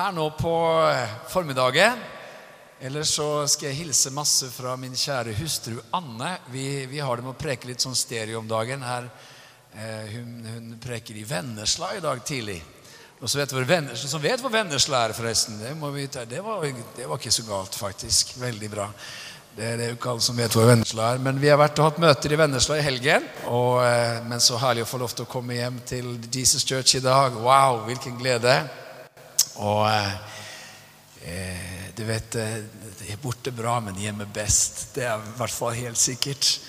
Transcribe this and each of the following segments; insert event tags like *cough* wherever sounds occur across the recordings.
her nå på formiddagen. Eller så skal jeg hilse masse fra min kjære hustru Anne. Vi, vi har det med å preke litt sånn stereo om dagen. her. Eh, hun, hun, preker i Vennesla i dag tidlig. Og så vet Vennesla, som vet hvor Vennesla er, forresten. Det, det, var, det, var, ikke så galt, faktisk. Veldig bra. Det, det er jo ikke alle som vet hvor Vennesla er. Men vi har vært og hatt møter i Vennesla i helgen. Og, eh, men så herlig å få lov til å komme hjem til Jesus Church i dag. Wow, hvilken glede. Og eh, eh du vet, eh, det er borte bra, men hjemme best. Det er i hvert fall helt sikkert.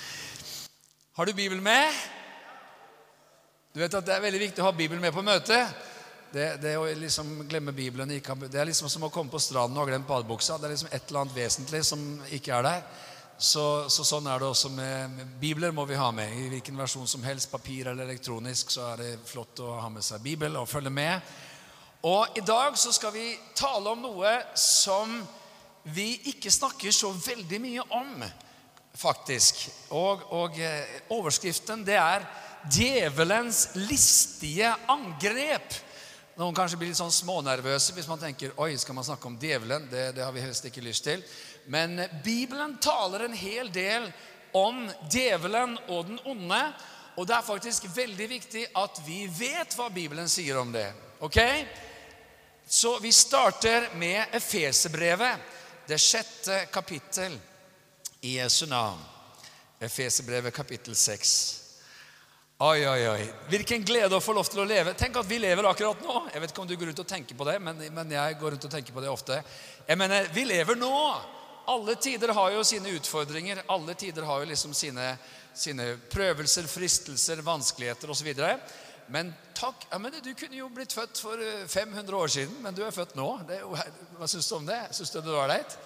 Har du Bibelen med? Du vet at Det er veldig viktig å ha Bibelen med på møtet. Det, det å liksom glemme Bibelen Det er liksom som å komme på stranden og glemt badebuksa. Det er liksom et eller annet vesentlig som ikke er der. Så, så, sånn er det også med, med, Bibler må vi ha med. I hvilken versjon som helst, papir eller elektronisk, så er det flott å ha med seg Bibel og følge med. Og i dag så skal vi tale om noe som vi ikke snakker så veldig mye om, faktisk. Og, og eh, overskriften det er 'Djevelens listige angrep'. Noen kanskje blir litt sånn smånervøse hvis man tenker oi, skal man snakke om djevelen. Det, det har vi helst ikke lyst til. Men Bibelen taler en hel del om djevelen og den onde. Og det er faktisk veldig viktig at vi vet hva Bibelen sier om det. ok? Så vi starter med Efeserbrevet, det sjette kapittel i Jesu navn. Efeserbrevet kapittel 6. Oi, oi, oi. Hvilken glede å få lov til å leve. Tenk at vi lever akkurat nå. Jeg vet ikke om du går rundt og tenker på det, men, men jeg går rundt og tenker på det ofte. Jeg mener, vi lever nå. Alle tider har jo sine utfordringer. Alle tider har jo liksom sine, sine prøvelser, fristelser, vanskeligheter osv. Men takk ja, men Du kunne jo blitt født for 500 eh, år siden, men du er født nå. Er hva syns du om det? Syns du det var ålreit?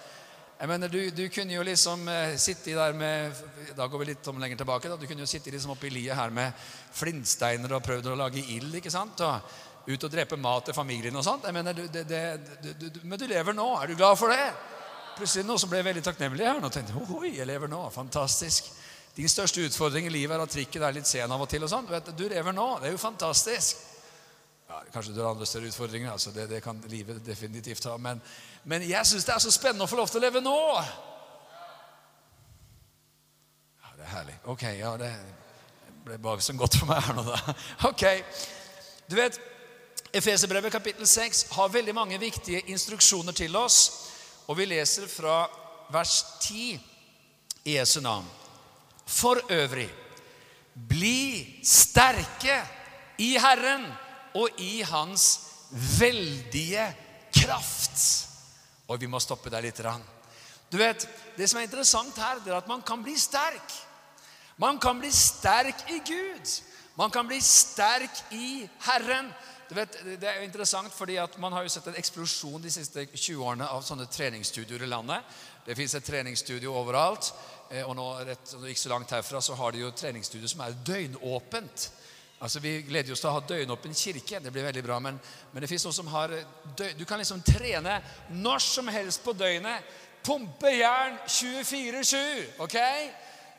Jeg mener, du, du, kunne jo liksom eh, sitte der med Da går vi litt om lenger tilbake. da, Du kunne jo sitte liksom oppe i liet her med flintsteiner og prøvd å lage ild. ikke sant? Og ut og drepe mat til familien og sånt. Jeg mener, du, det, det, du, Men du lever nå. Er du glad for det? Plutselig noe som ble veldig takknemlig her. Nå tenkte jeg, oi, jeg lever nå. Fantastisk. Din største utfordring i livet er at trikken er litt sen av og til. og sånn. Du, du lever nå. Det er jo fantastisk. Ja, kanskje du har andre større utfordringer. altså Det, det kan livet definitivt ha. Men, men jeg syns det er så spennende å få lov til å leve nå. Ja, Det er herlig. Ok, ja, det ble bare så godt for meg her nå, da. Ok, Du vet, Efeserbrevet kapittel 6 har veldig mange viktige instruksjoner til oss. Og vi leser fra vers 10 i Jesu navn. For øvrig, bli sterke i Herren og i Hans veldige kraft. Og vi må stoppe der litt. Du vet, Det som er interessant her, det er at man kan bli sterk. Man kan bli sterk i Gud. Man kan bli sterk i Herren. Du vet, Det er jo interessant, fordi at Man har jo sett en eksplosjon de siste 20 årene av sånne treningsstudioer i landet. Det fins et treningsstudio overalt. Eh, og nå, rett, ikke så langt herfra så har de jo treningsstudio som er døgnåpent. Altså Vi gleder oss til å ha døgnåpen kirke. Det blir veldig bra. Men, men det fins noen som har døgn, Du kan liksom trene når som helst på døgnet. Pumpe jern 24-7. ok?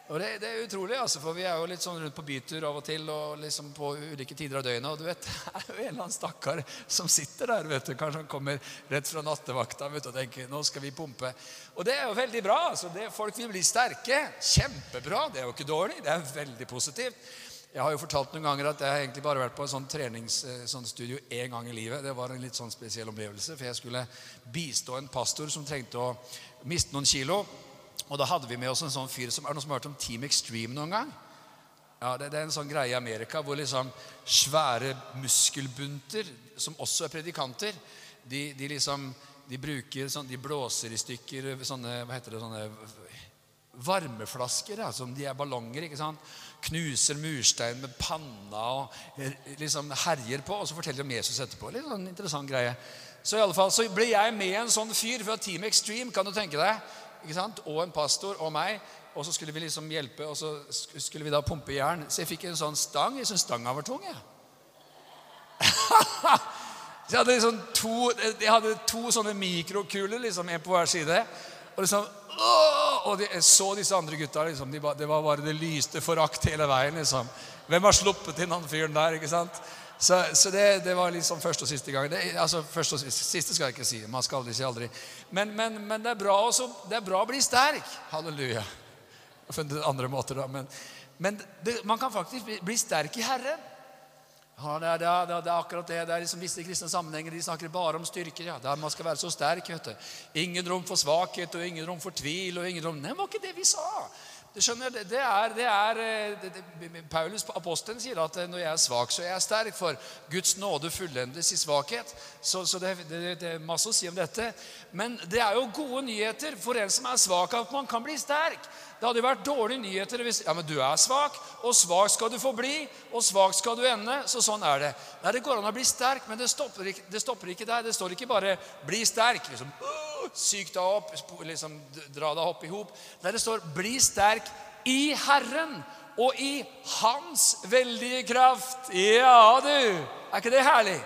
Og det, det, er utrolig, altså, for vi er jo litt sånn rundt på bytur av og til. og liksom på ulike tider av døgnet, og du vet, *laughs* Det er jo en eller annen stakkar som sitter der. vet du, Kanskje han kommer rett fra nattevakta vet du, og tenker nå skal vi pumpe. Og det er jo veldig bra. altså, Folk vil bli sterke. Kjempebra. Det er jo ikke dårlig. Det er veldig positivt. Jeg har jo fortalt noen ganger at jeg har egentlig bare vært på en sånn treningsstudio sånn én gang i livet. Det var en litt sånn spesiell opplevelse, for jeg skulle bistå en pastor som trengte å miste noen kilo. Og da hadde vi med oss en sånn fyr som Er det noen som har hørt om Team Extreme noen gang? Ja, det, det, er en sånn greie i Amerika hvor liksom svære muskelbunter, som også er predikanter, de, de liksom de bruker sånn, De blåser i stykker sånne hva heter det, sånne varmeflasker. Ja, som de er ballonger. ikke sant? Knuser murstein med panna og liksom herjer på. Og så forteller de om Jesus etterpå. Litt sånn interessant greie. Så i alle fall, så ble jeg med en sånn fyr fra Team Extreme. kan du tenke deg? ikke sant? og en pastor og meg. Og så skulle vi liksom hjelpe, og så skulle vi da pumpe jern. Så jeg fikk en sånn stang. Jeg syntes stanga var tung. Jeg. *laughs* jeg, hadde liksom to, jeg hadde to sånne mikrokuler, liksom, en på hver side. Og liksom åh, Og de, jeg så disse andre gutta. Liksom, de, det var bare det lyste forakt hele veien. liksom. Hvem har sluppet inn han fyren der? ikke sant? Så, så det, det, var liksom første og siste gang. Det, altså første og siste, siste, skal jeg ikke si. Man skal aldri si aldri. Men, men, men det, er bra også, det er bra å bli sterk. Halleluja. Jeg har funnet andre måter, da. Men, men man kan faktisk bli, bli sterk i Herren. Ja, det, er, det, er, det, er, akkurat det. Det er liksom Visse kristne sammenhenger de snakker bare om styrke. Ja, der Man skal være så sterk. vet du. Ingen rom for svakhet og ingen rom for tvil. og ingen rom... Nei, det var ikke det vi sa. Du skjønner, det er, det er eh, det, Paulus, apostelen, sier at eh, når jeg er svak, så er jeg sterk. For Guds nåde fullendes i svakhet. Så, så det, er masse å si om dette. Men det er jo gode nyheter for en som er svak, at man kan bli sterk. Det hadde jo vært dårlige nyheter hvis ja, men du er svak, og svak skal du få bli, og svak skal du ende. Så sånn er det. Nei, Det går an å bli sterk, men det stopper ikke, det stopper ikke der. Det står ikke bare 'bli sterk'. liksom, Syk deg opp, liksom, dra deg opp i hop. Nei, det står 'bli sterk i Herren' og i Hans veldige kraft. Ja, du! Er ikke det herlig?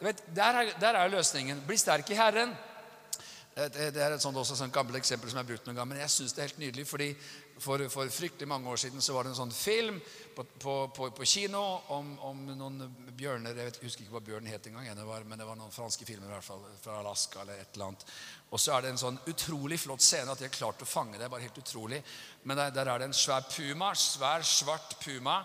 Vet, der, er, der er løsningen. Bli sterk i Herren. Det er et sånt, også et gammelt eksempel som jeg har brukt noen gang, men jeg syns det er helt nydelig. fordi for, for, fryktelig mange år siden så var det en sånn film på, på, på, på kino om, om, noen bjørner Jeg vet, husker ikke hva bjørnen het engang, men det var noen franske filmer i hvert fall, fra Alaska eller et eller annet. Og så er det en sånn utrolig flott scene at de har klart å fange det. bare helt utrolig. Men der, der er det en svær puma, svær, svart puma,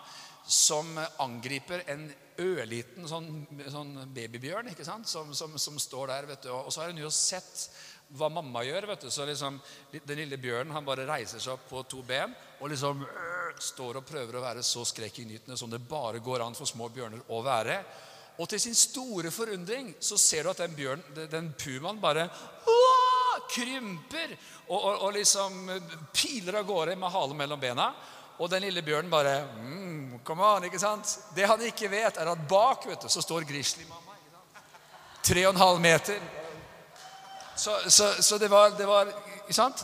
som angriper en ørliten sånn, sånn babybjørn ikke sant? Som, som, som, står der. vet du. Og så har hun jo sett hva mamma gjør. vet du. Så liksom, Den lille bjørnen han bare reiser seg opp på to ben og liksom øh, står og prøver å være så skrekkinngytende som det bare går an for små bjørner å være. Og til sin store forundring så ser du at den, bjørn, den pumaen bare krymper og, og, og, liksom piler av gårde med halen mellom bena. Og den lille bjørnen bare mm, come on, ikke sant? Det han ikke vet, er at bak vet du, så står grizzlymamma. Tre og en halv meter så, så, så det, var, det, var,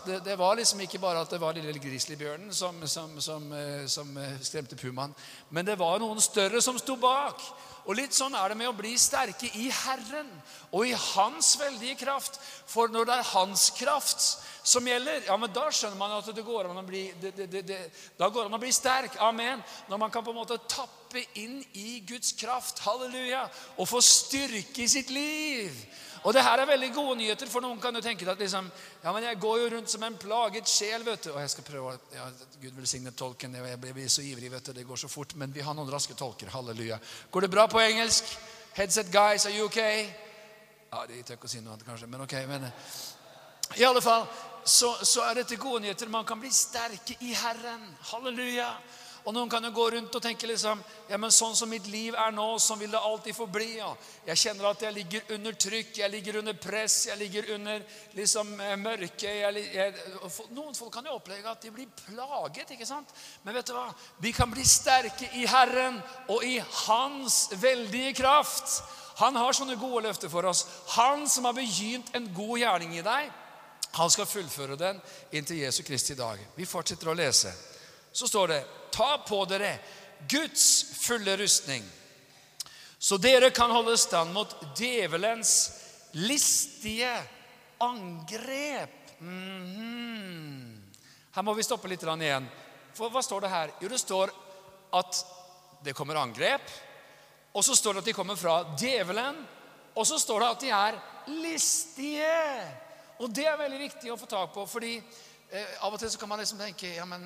det, det, var, liksom ikke bare at det var lille grizzlybjørnen som, som, som, eh, som, eh, skremte pumaen. Men det var noen større som sto bak. Og litt sånn er det med å bli sterke i Herren og i Hans veldige kraft. For når det er Hans kraft som gjelder, ja, men da skjønner man at det går an å bli, da går an å bli sterk. Amen. Når man kan på en måte tappe inn i Guds kraft, halleluja, og få styrke i sitt liv. Og det her er veldig gode nyheter, for noen kan jo tenke at liksom, ja, men jeg går jo rundt som en plaget sjel. vet du. Og jeg skal prøve ja, Gud velsigne tolken. Jeg blir så ivrig, vet du. Det går så fort. Men vi har noen raske tolker. Halleluja. Går det bra på engelsk? Headset guys, are you okay? Ja, De tør ikke å si noe annet, kanskje, men ok. men... I alle fall så, så er dette gode nyheter. Man kan bli sterke i Herren. Halleluja. Og noen kan jo gå rundt og tenke liksom ja, men sånn som mitt liv er nå, sånn vil det alltid forbli. Ja. Jeg kjenner at jeg ligger under trykk, jeg ligger under press, jeg ligger under liksom mørket. mørke. Jeg, jeg, noen folk kan jo oppleve at de blir plaget, ikke sant? Men vet du hva? Vi kan bli sterke i Herren og i Hans veldige kraft. Han har sånne gode løfter for oss. Han som har begynt en god gjerning i deg, han skal fullføre den inntil Jesu Kristi dag. Vi fortsetter å lese så står det Ta på dere Guds fulle rustning, så dere kan holde stand mot djevelens listige angrep. Mm -hmm. Her må vi stoppe litt igjen. For hva står det her? Jo, det står at det kommer angrep. Og så står det at de kommer fra djevelen. Og så står det at de er listige. Og det er veldig viktig å få tak på, fordi Eh, av og til så kan man liksom tenke ja men,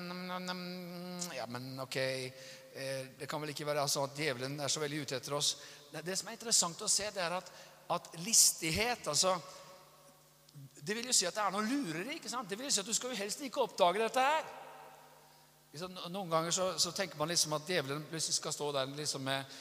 ja, men ok eh, Det kan vel ikke være sånn at djevelen er så veldig ute etter oss. Det som er interessant å se, det er at, at listighet altså, Det vil jo si at det er noe lureri. ikke sant? Det vil jo si at Du skal jo helst ikke oppdage dette her. Noen ganger så, så tenker man liksom at djevelen plutselig skal stå der liksom med,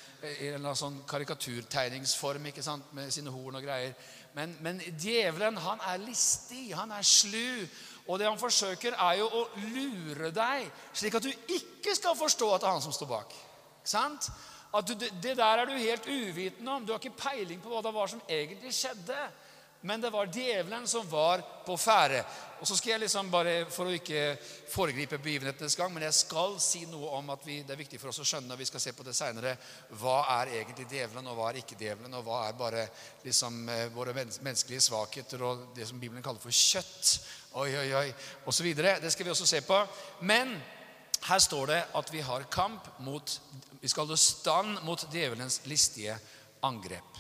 i en sånn karikaturtegningsform ikke sant? med sine horn og greier. Men, men djevelen han er listig, han er slu. Og det han forsøker, er jo å lure deg, slik at du ikke skal forstå at det er han som står bak. Ikke sant? At du, det der er du helt uvitende om. Du har ikke peiling på hva det var som egentlig skjedde. Men det var djevelen som var på ferde. Og så skal jeg liksom bare, For å ikke foregripe begivenhetenes gang, men jeg skal si noe om at vi, det er viktig for oss å skjønne, og vi skal se på det senere, hva er egentlig djevelen, og hva er ikke djevelen, og hva er bare liksom eh, våre menneskelige svakheter og det som Bibelen kaller for kjøtt, oi, oi, oi, osv. Det skal vi også se på. Men her står det at vi har kamp mot Vi skal holde stand mot djevelens listige angrep.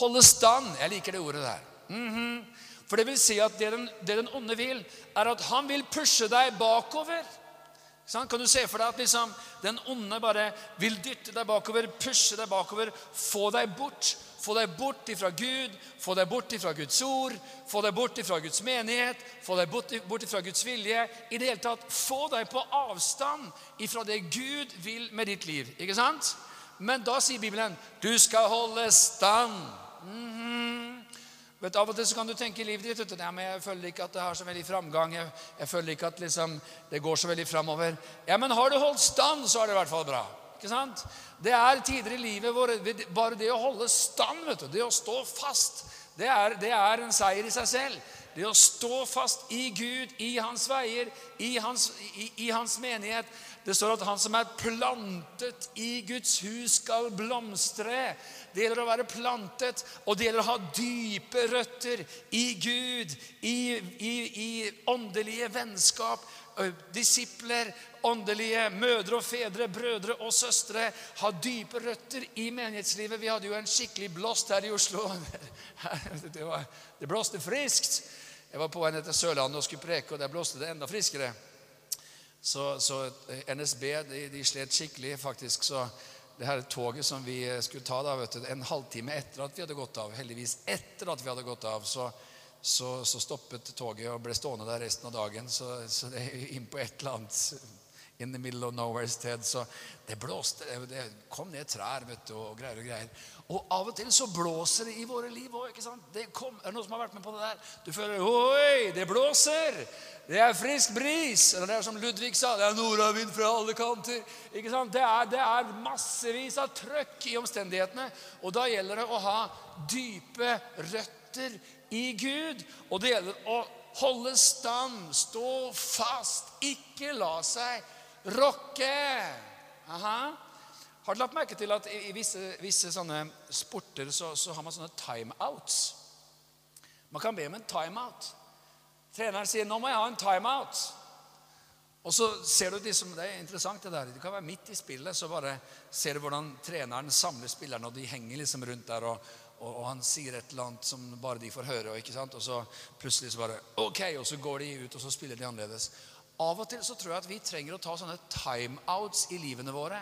Holde stand. Jeg liker det ordet der. Mm -hmm. For det vil si at det den, det den, onde vil, er at han vil pushe deg bakover. Sånn? Kan du se for deg at liksom, den onde bare vil dytte deg bakover, pushe deg bakover, få deg bort? Få deg bort ifra Gud, få deg bort ifra Guds ord, få deg bort ifra Guds menighet, få deg bort, ifra Guds vilje. I det hele tatt få deg på avstand ifra det Gud vil med ditt liv. Ikke sant? Men da sier Bibelen du skal holde stand. Mm -hmm. Vet, av og til så kan du tenke i livet ditt men jeg føler ikke at det har så veldig framgang. Jeg, jeg føler ikke at liksom, det går så veldig framover. Ja, men har du holdt stand, så er det i hvert fall bra. Ikke sant? Det er tider i livet hvor bare det å holde stand, vet du, det å stå fast, det er, det er en seier i seg selv. Det å stå fast i Gud, i hans veier, i hans, i, i hans menighet. Det står at han som er plantet i Guds hus, skal blomstre. Det gjelder å være plantet, og det gjelder å ha dype røtter i Gud, i, i, åndelige vennskap. Disipler, åndelige mødre og fedre, brødre og søstre ha dype røtter i menighetslivet. Vi hadde jo en skikkelig blåst her i Oslo. *laughs* Det, var, det blåste friskt. Jeg var på vei ned til Sørlandet og skulle preke, og der blåste det enda friskere. Så, så eh, NSB de, de, slet skikkelig, faktisk. Så det her toget som vi eh, skulle ta da, vet du, en halvtime etter at vi hadde gått av, heldigvis etter at vi hadde gått av, så, så, så stoppet toget og ble stående der resten av dagen. Så, så det er inn på et eller annet in the middle of nowhere sted. Så det blåste. Det kom ned trær vet du, og greier og greier. Og av og til så blåser det i våre liv òg. Er det noen som har vært med på det der? Du føler Oi, det blåser! Det er frisk bris. Eller det er som Ludvig sa, det er nordavind fra alle kanter. Ikke sant? Det er, det er massevis av trøkk i omstendighetene. Og da gjelder det å ha dype røtter i Gud. Og det gjelder å holde stand, stå fast, ikke la seg rokke. Aha. Har du lagt merke til at i visse, visse sånne sporter så, så, har man sånne timeouts? Man kan be om en timeout. Treneren sier 'Nå må jeg ha en timeout'. Og så ser du de som, Det er interessant, det der. Du kan være midt i spillet, så bare ser du hvordan treneren samler spillerne, og de henger liksom rundt der, og, og, han sier et eller annet som bare de får høre. Ikke sant? og så plutselig så bare Ok, og så går de ut, og så spiller de annerledes. Av og til så tror jeg at vi trenger å ta sånne timeouts i livene våre.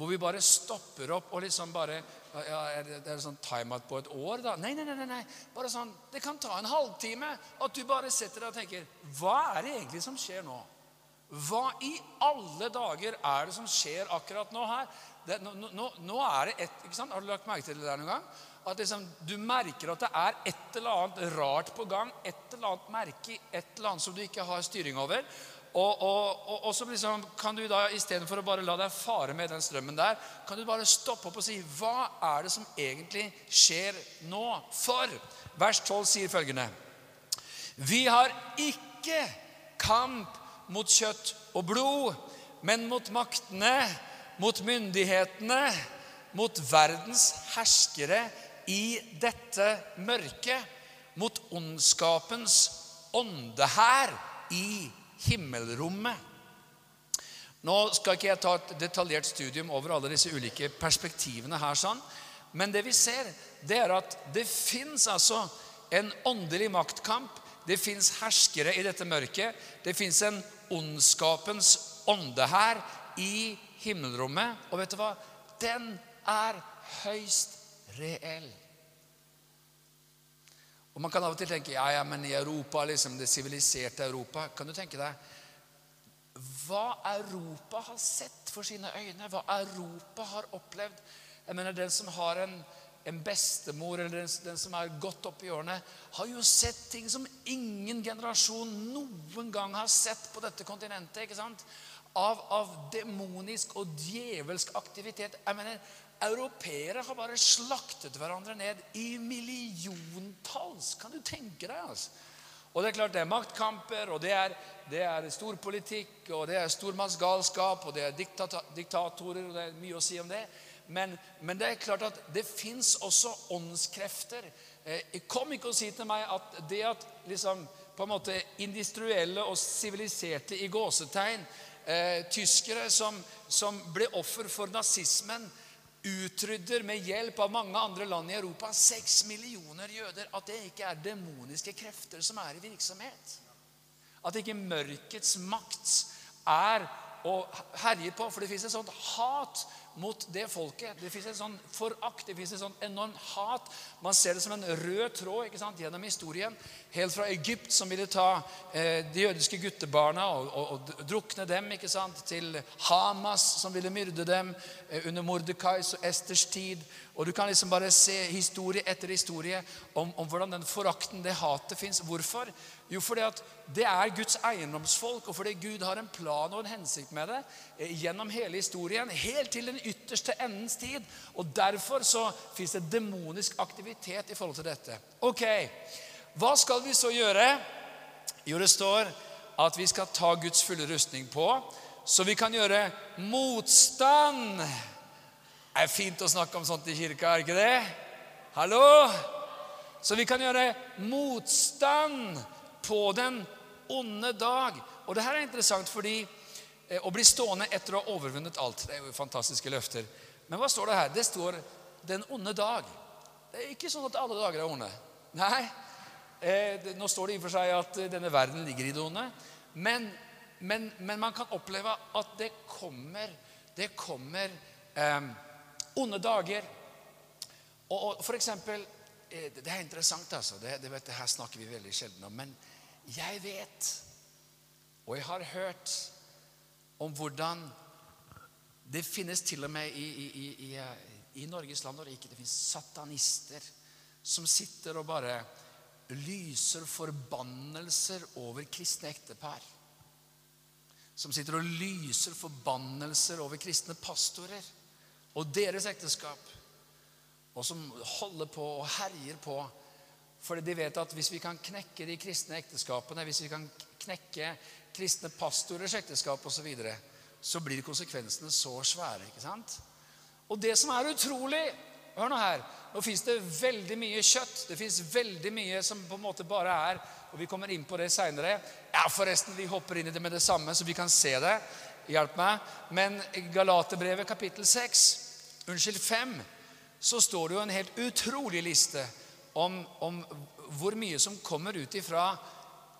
Hvor vi bare stopper opp og liksom bare ja, Er det, sånn time-out på et år, da? Nei, nei, nei. nei. Bare sånn, Det kan ta en halvtime. At du bare setter deg og tenker Hva er det egentlig som skjer nå? Hva i alle dager er det som skjer akkurat nå her? Det, nå, nå, nå, er det et, ikke sant? Har du lagt merke til det der noen gang? At liksom, du merker at det er et eller annet rart på gang. Et eller annet merke, et eller annet som du ikke har styring over. Og, og, og, og, så liksom kan du da istedenfor å bare la deg fare med den strømmen der, kan du bare stoppe opp og si Hva er det som egentlig skjer nå? For vers 12 sier følgende Vi har ikke kamp mot kjøtt og blod, men mot maktene, mot myndighetene, mot verdens herskere i dette mørket, mot ondskapens åndehær i himmelrommet. Nå skal ikke jeg ta et detaljert studium over alle disse ulike perspektivene her, sånn, men det vi ser, det er at det fins altså en åndelig maktkamp. Det fins herskere i dette mørket. Det fins en ondskapens ånde her i himmelrommet. Og vet du hva? Den er høyst reell. Og Man kan av og til tenke ja, ja, men i Europa, liksom det siviliserte Europa Kan du tenke deg hva Europa har sett for sine øyne? Hva Europa har opplevd? Jeg mener, Den som har en, en bestemor, eller den, den, som er godt i årene, har jo sett ting som ingen generasjon noen gang har sett på dette kontinentet. ikke sant? Av, av demonisk og djevelsk aktivitet. Jeg mener, europeere har bare slaktet hverandre ned i milliontalls. Kan du tenke deg? altså? Og det er klart det er maktkamper, og det er, det er storpolitikk, og det er stormannsgalskap, og det er diktata diktatorer, og det er mye å si om det. Men, men det er klart at det fins også åndskrefter. Eh, kom ikke og si til meg at det at liksom, på en måte industrielle og siviliserte i gåsetegn eh, tyskere som, som ble offer for nazismen, utrydder med hjelp av mange andre land i Europa seks millioner jøder, at det ikke er demoniske krefter som er i virksomhet. At ikke mørkets makt er å herje på. For det fins et sånt hat mot det folket. Det fins en sånn forakt, det fins et sånn enormt hat. Man ser det som en rød tråd ikke sant, gjennom historien. Helt fra Egypt, som ville ta eh, de jødiske guttebarna og, og, og, drukne dem, ikke sant, til Hamas, som ville myrde dem eh, under Mordekais og Esters tid. Og Du kan liksom bare se historie etter historie om, om hvordan den forakten, det hatet, fins. Hvorfor? Jo, fordi at det er Guds eiendomsfolk, og fordi Gud har en plan og en hensikt med det eh, gjennom hele historien, helt til den ytterste endens tid. Og Derfor så fins det demonisk aktivitet i forhold til dette. Ok, Hva skal vi så gjøre? Jo, det står at vi skal ta Guds fulle rustning på, så vi kan gjøre motstand. Det er fint å snakke om sånt i kirka, er ikke det? Hallo? Så vi kan gjøre motstand på den onde dag. Og det her er interessant fordi eh, å bli stående etter å ha overvunnet alt Det er jo fantastiske løfter. Men hva står det her? Det står 'den onde dag'. Det er ikke sånn at alle dager er onde. Nei. Eh, nå står det i og for seg at eh, denne verden ligger i onde. Men, men, men man kan oppleve at det kommer, det kommer eh, onde dager. Og, og for eksempel eh, Det er interessant, altså. Det, det, det her snakker vi veldig sjelden om. Men jeg vet, og jeg har hørt om hvordan det finnes til og med i, i, i, i Norges land og rike det finnes satanister som sitter og bare lyser forbannelser over kristne ektepar. Som sitter og lyser forbannelser over kristne pastorer og deres ekteskap. Og som holder på og herjer på fordi de vet at hvis vi kan knekke de kristne ekteskapene, hvis vi kan knekke kristne pastorers ekteskap osv., så, videre, så blir konsekvensene så svære. ikke sant? Og det som er utrolig Hør nå her. Nå fins det veldig mye kjøtt. Det fins veldig mye som på en måte bare er Og vi kommer inn på det seinere. Ja, forresten, vi hopper inn i det med det samme, så vi kan se det. Hjelp meg. Men Galaterbrevet kapittel 6, unnskyld 5, så står det jo en helt utrolig liste om, om hvor mye som kommer ut ifra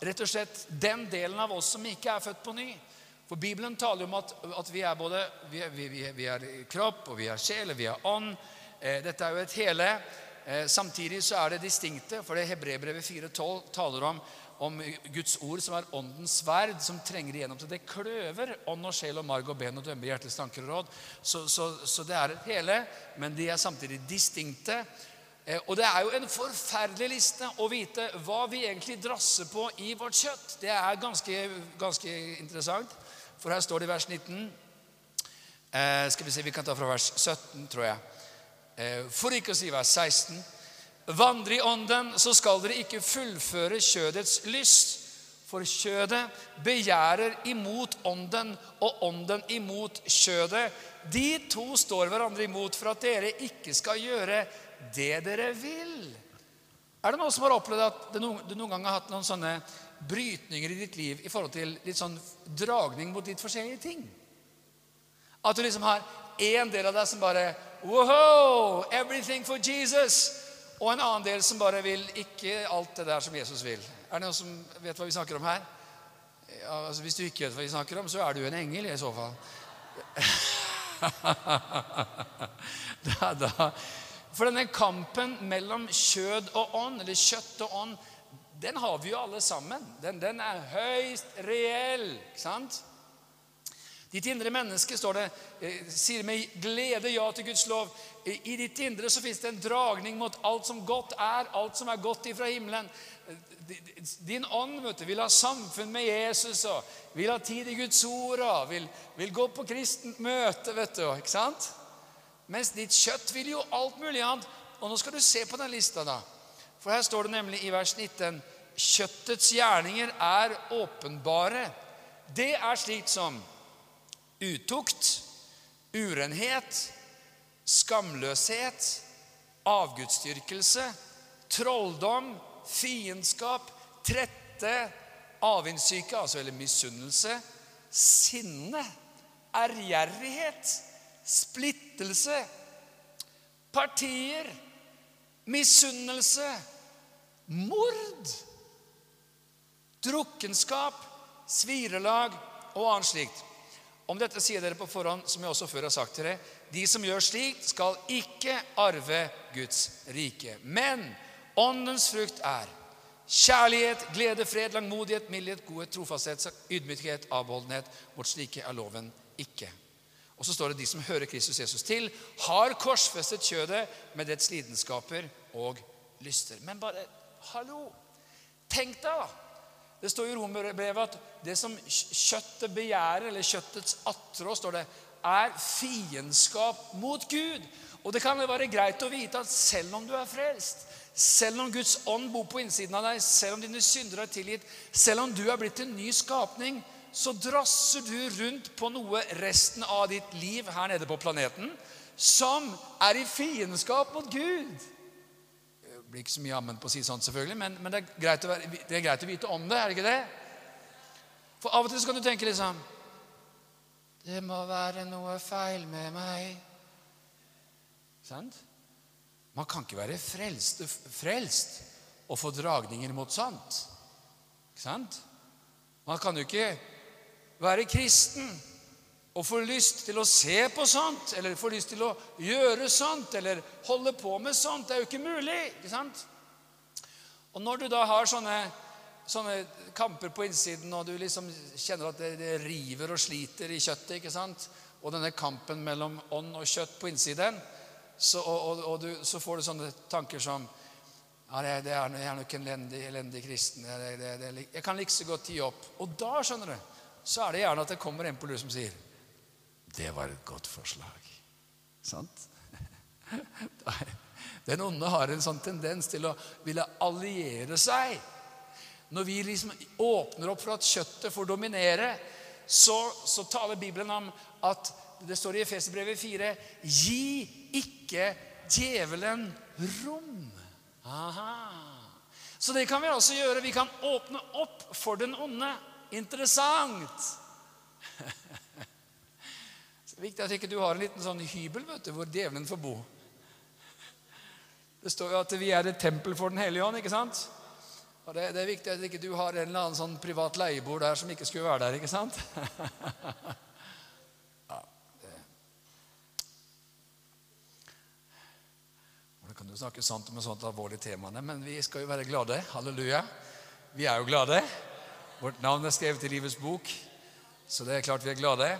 rett og slett den delen av oss som ikke er født på ny. For Bibelen taler om at, at vi er både vi er, vi, vi er, kropp, og vi er sjel, og vi er ånd. Eh, dette er jo et hele. Eh, samtidig så er det distinkte, for det Hebrebrevet 4,12 taler om, om Guds ord som er åndens sverd, som trenger igjennom til det kløver ånd og sjel og marg og ben og dømmer hjertets tanker og råd. Så, så, så det er et hele, men de er samtidig distinkte. Eh, og det er jo en forferdelig liste å vite hva vi egentlig drasser på i vårt kjøtt. Det er ganske, ganske interessant, for her står det i vers 19 eh, Skal vi se, vi kan ta fra vers 17, tror jeg. Eh, for ikke å si vers 16. Vandre i ånden, så skal dere ikke fullføre kjødets lyst. For kjødet begjærer imot ånden, og ånden imot kjødet. De to står hverandre imot for at dere ikke skal gjøre det dere vil. Er det noen som har opplevd at du noen gang har hatt noen sånne brytninger i ditt liv i forhold til litt sånn dragning mot litt forskjellige ting? At du liksom har én del av deg som bare Wow! Everything for Jesus! Og en annen del som bare vil ikke alt det der som Jesus vil. Er det noen som vet hva vi snakker om her? Ja, altså Hvis du ikke vet hva vi snakker om, så er du en engel i så fall. *laughs* da, da, for denne kampen mellom kjød og ånd, eller kjøtt og ånd, den har vi jo alle sammen. Den, den er høyst reell. ikke sant? Ditt indre menneske står det, eh, sier med glede ja til Guds lov. I ditt indre så fins det en dragning mot alt som godt er, alt som er godt ifra himmelen. Din ånd vet du, vil ha samfunn med Jesus og vil ha tid i Guds ord og vil, vil gå på kristent møte. vet du, ikke sant? Mens ditt kjøtt vil jo alt mulig annet. Og nå skal du se på den lista, da. For her står det nemlig i vers 19 Kjøttets gjerninger er åpenbare. Det er slikt som utukt, urenhet, skamløshet, avgudsdyrkelse, trolldom, fiendskap, trette, avundssyke, altså eller misunnelse, sinne, ærgjerrighet, splittelse, partier, misunnelse, mord, drukkenskap, svirelag og annet slikt. Om dette sier dere på forhånd, som jeg også før har sagt til dere, de som gjør slikt, skal ikke arve Guds rike. Men åndens frukt er kjærlighet, glede, fred, langmodighet, mildhet, godhet, trofasthet, ydmykhet, avholdenhet. Mot slike er loven ikke. Og så står det de som hører Kristus Jesus til, har korsfestet kjødet med dets lidenskaper og lyster. Men bare hallo! Tenk deg, da. Det står i romerbrevet at det som kjøttet begjærer, eller kjøttets attrå, står det, er fiendskap mot Gud. Og det kan være greit å vite at selv om du er frelst, selv om Guds ånd bor på innsiden av deg, selv om dine synder er tilgitt, selv om du er blitt en ny skapning, så drasser du rundt på noe resten av ditt liv her nede på planeten som er i fiendskap mot Gud. Det blir ikke så mye ammen på å si sånt, selvfølgelig, men, men det, er være, det er greit å vite om det, er det ikke det? For av og til så kan du tenke liksom Det må være noe feil med meg. Sant? Man kan ikke være frelst, frelst og få dragninger mot sånt. Ikke sant? Man kan jo ikke være kristen og få lyst til å se på sånt, eller få lyst til å gjøre sånt, eller holde på med sånt. Det er jo ikke mulig. ikke sant? Og når du da har sånne, sånne kamper på innsiden, og du liksom kjenner at det, det, river og sliter i kjøttet, ikke sant? og denne kampen mellom ånd og kjøtt på innsiden, så, og, og, og du, så får du sånne tanker som ja, det, det er, jeg er nok en elendig, elendig kristen. Det, jeg kan like så godt gi opp. Og da, skjønner du, så er det gjerne at det kommer en på lur som sier Det var et godt forslag. Sant? *laughs* Den onde har en sånn tendens til å ville alliere seg. Når vi liksom åpner opp for at kjøttet får dominere, så, så taler Bibelen om at det står i Efeserbrevet 4 Gi ikke djevelen rom. Aha. Så det kan vi også gjøre. Vi kan åpne opp for den onde. Interessant! *laughs* Viktig at ikke du har en liten sånn hybel vet du, hvor djevelen får bo. Det står jo at vi er et tempel for Den hellige ånd. ikke sant? Og det, det, er viktig at ikke du har en eller annen sånn privat leieboer der som ikke skulle være der. ikke sant? *laughs* ja, det. Hvordan kan du snakke sant om et sånt alvorlig tema? Men vi skal jo være glade. Halleluja. Vi er jo glade. Vårt navn er skrevet i livets bok, så det er klart vi er glade.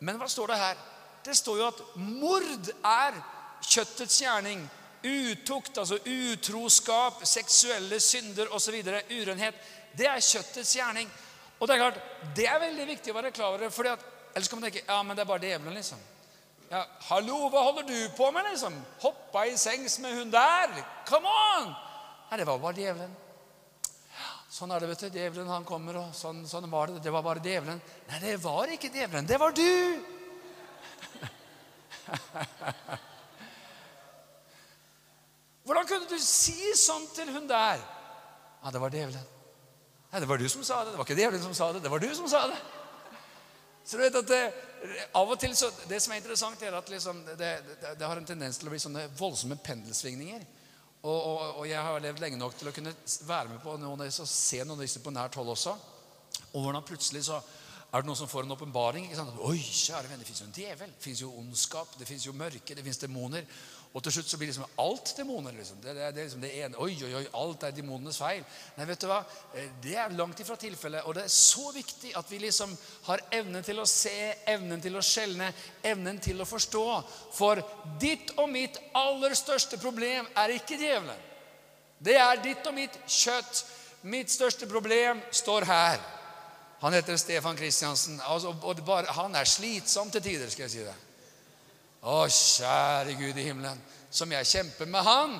Men hva står det her? Det står jo at mord er kjøttets gjerning. Utukt, altså utroskap, seksuelle synder osv. Urenhet. Det er kjøttets gjerning. Og det er klart, det er veldig viktig å være klar over. fordi at, Ellers kan man tenke ja, men det er bare djevelen, liksom. Ja, 'Hallo, hva holder du på med?' liksom? 'Hoppa i sengs med hun der?' Come on! Nei, det var bare djevelen. Sånn er det, vet du. Djevelen han kommer, og sånn, sånn var det. Det var bare djevelen. Nei, det var ikke djevelen. Det var du! Hvordan kunne du si sånn til hun der? Ja, det var djevelen. Nei, det var du som sa det. Det var ikke djevelen som sa det. Det var du som sa det. Så du vet at det, av og til så, Det som er interessant, er at liksom, det, det, det, har en tendens til å bli sånne voldsomme pendelsvingninger. Og, og, og, jeg har levd lenge nok til å kunne være med på noen av disse og se noen av disse på nært hold også. Og hvordan plutselig så er det noen som får en åpenbaring. Oi, kjære venner, det fins jo en djevel. Det fins jo ondskap, det fins jo mørke, det fins demoner. Og til slutt så blir liksom alt demoner. liksom. Det, det, det, liksom det ene. Oi, oi, oi, alt er demonenes feil. Nei, vet du hva? Eh, det er langt ifra tilfellet. Og det er så viktig at vi liksom har evnen til å se, evnen til å skjelne, evnen til å forstå. For ditt og mitt aller største problem er ikke djevelen. Det er ditt og mitt kjøtt. Mitt største problem står her. Han heter Stefan Kristiansen. Altså, han er slitsom til tider, skal jeg si det. Å, kjære Gud i himmelen, som jeg kjemper med Han.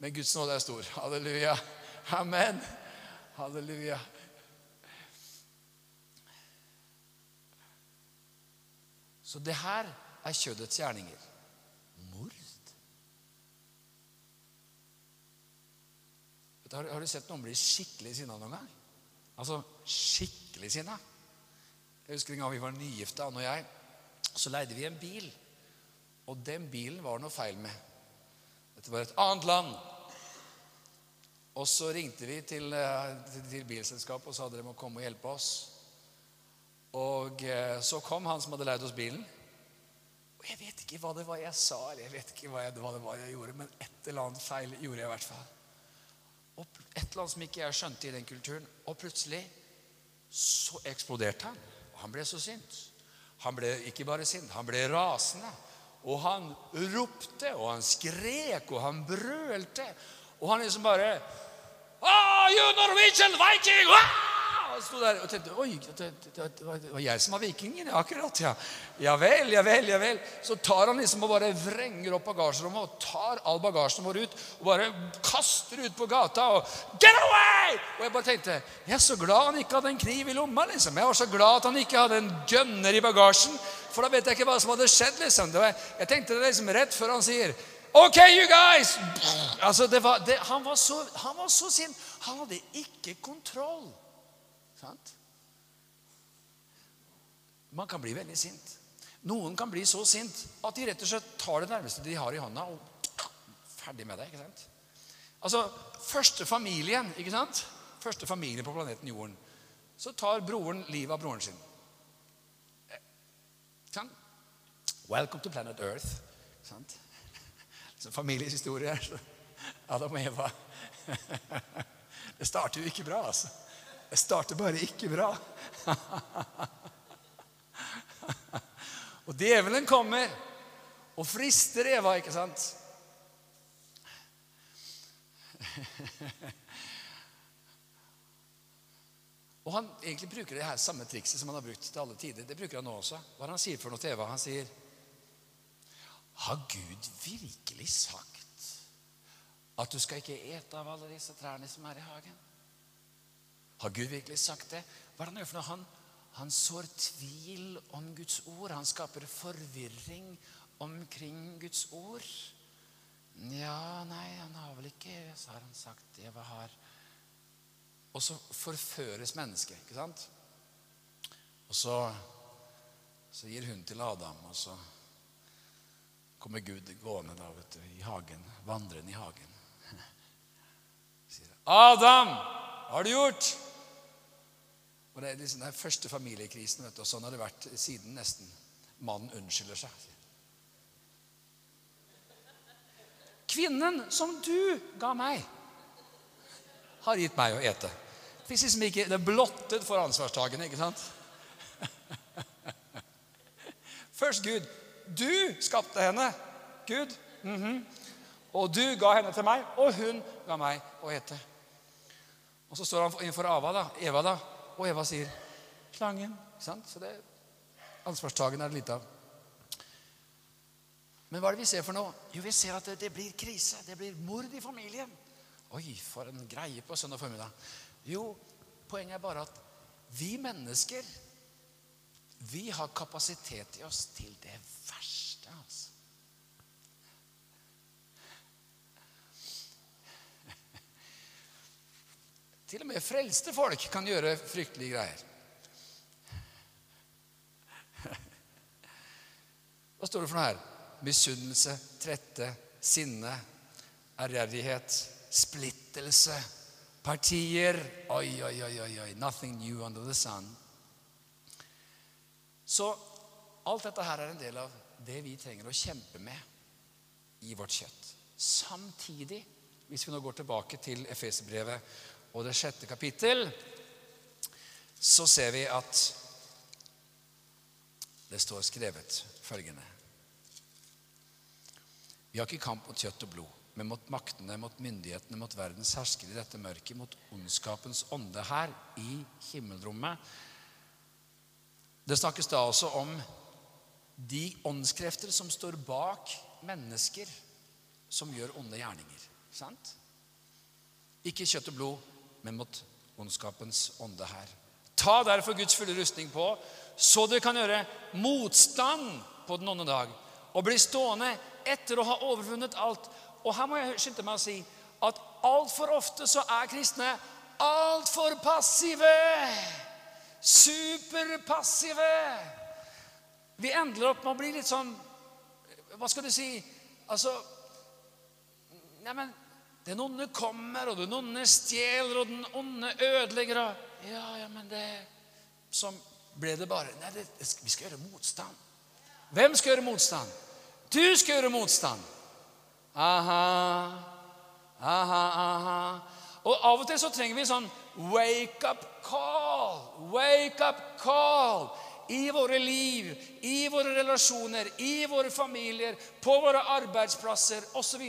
Men Guds nåde er stor. Halleluja. Amen. Halleluja. Så det her er kjødets gjerninger. Mord. Har, har, du sett noen bli skikkelig sinna noen gang? Altså skikkelig sinna. Jeg husker en gang vi var nygifta, han og jeg. Så leide vi en bil. Og den bilen var noe feil med. Dette var et annet land. Og så ringte vi til, eh, til bilselskapet og sa dere må komme og hjelpe oss. Og eh, så kom han som hadde leid oss bilen. Og jeg vet ikke hva det var jeg sa, eller jeg vet ikke hva, jeg, hva det var jeg gjorde, men et eller annet feil gjorde jeg i hvert fall. Og et eller annet som ikke jeg skjønte i den kulturen. Og plutselig så eksploderte han. Han ble så sint. Han ble ikke bare sint, han ble rasende. Og han ropte, og han skrek, og han brølte. Og han liksom bare Are you Norwegian Viking! Ah! Jeg sto der og tenkte Oi, det, det, det, var jeg som var vikingen. Akkurat, ja. Ja vel, ja vel, ja vel. Så tar han liksom og bare vrenger opp bagasjerommet og tar all bagasjen vår ut og bare kaster ut på gata og Get away! Og jeg bare tenkte Jeg er så glad han ikke hadde en kniv i lomma. liksom. Jeg var så glad at han ikke hadde en gunner i bagasjen. For da vet jeg ikke hva som hadde skjedd. liksom. Var, jeg tenkte det liksom rett før han sier OK, you guys! Altså, det var, han, var så, han var så sint. Han hadde ikke kontroll. Sant? Man kan bli veldig sint. Noen kan bli så sint at de rett og slett tar det nærmeste de har i hånda, og ferdig med det. ikke sant? Altså, Første familien ikke sant? Første familien på planeten Jorden. Så tar broren livet av broren sin. Sånn? Welcome to planet Earth. Sant? Så familiens historie er Adam og Eva. *laughs* Det starter jo ikke bra, altså. Det starter bare ikke bra. og djevelen kommer og frister Eva, ikke sant? og han egentlig bruker det her samme trikset som han har brukt til alle tider. Det bruker han nå også. Hva er det han sier for noe til Eva? Han sier Har Gud virkelig sagt at du skal ikke ete av alle disse trærne som er i hagen? Har Gud virkelig sagt det? Hva er det han gjør for noe? Han, han sår tvil om Guds ord. Han skaper forvirring omkring Guds ord. Ja, nei, han har vel ikke Så har han sagt det hva har Og så forføres mennesket, ikke sant? Og så, så gir hun til Adam, og så kommer Gud gående da, vet du, i hagen, vandrende i hagen. *laughs* Sier 'Adam, hva har du gjort?' Og Det er liksom den første familiekrisen, vet du, og sånn har det vært siden nesten. Mannen unnskylder seg. Kvinnen som du ga meg, har gitt meg å ete. Det er liksom ikke, det er blottet for ansvarstagende, ikke sant? *laughs* Først Gud. Du skapte henne, Gud. Mm -hmm. Og du ga henne til meg, og hun ga meg å ete. Og så står han innenfor Ava, da, Eva, da, og Eva sier 'slangen'. Ikke sant? Så det ansvarstagen er det lite av. Men hva er det vi ser for noe? Jo, vi ser at det, det blir krise. Det blir mord i familien. Oi, for en greie på søndag formiddag. Jo, poenget er bare at vi mennesker vi har kapasitet i oss til det verste. altså. Til og med frelste folk kan gjøre fryktelige greier. Hva står det for noe her? Misunnelse, trette, sinne, ærgjerrighet, splittelse, partier Oi, oi, oi, oi, oi. Nothing new under the sun. Så alt dette her er en del av det vi trenger å kjempe med i vårt kjøtt. Samtidig, hvis vi nå går tilbake til Efeserbrevet og det sjette kapittel, så ser vi at det står skrevet følgende Vi har ikke kamp mot kjøtt og blod, men mot maktene, mot myndighetene, mot verdens herskere i dette mørket, mot ondskapens ånde her i himmelrommet. Det snakkes da også om de åndskrefter som står bak mennesker som gjør onde gjerninger. Sant? Ikke kjøtt og blod, men mot ondskapens ånde her. Ta derfor Guds fulle rustning på, så dere kan gjøre motstand på den onde dag og bli stående etter å ha overvunnet alt. Og her må jeg skynde meg å si at altfor ofte så er kristne altfor passive. Superpassive. Vi endler opp med å bli litt sånn Hva skal du si? Altså Neimen, den onde kommer, og den onde stjeler, og den onde ødelegger. Ja, ja, men det Som ble det bare Nei, det, vi skal gjøre motstand. Hvem skal gjøre motstand? Du skal gjøre motstand. Aha, aha, aha. Og av og til så trenger vi sånn wake up call. Wake up call i våre liv, i våre relasjoner, i våre familier, på våre arbeidsplasser osv.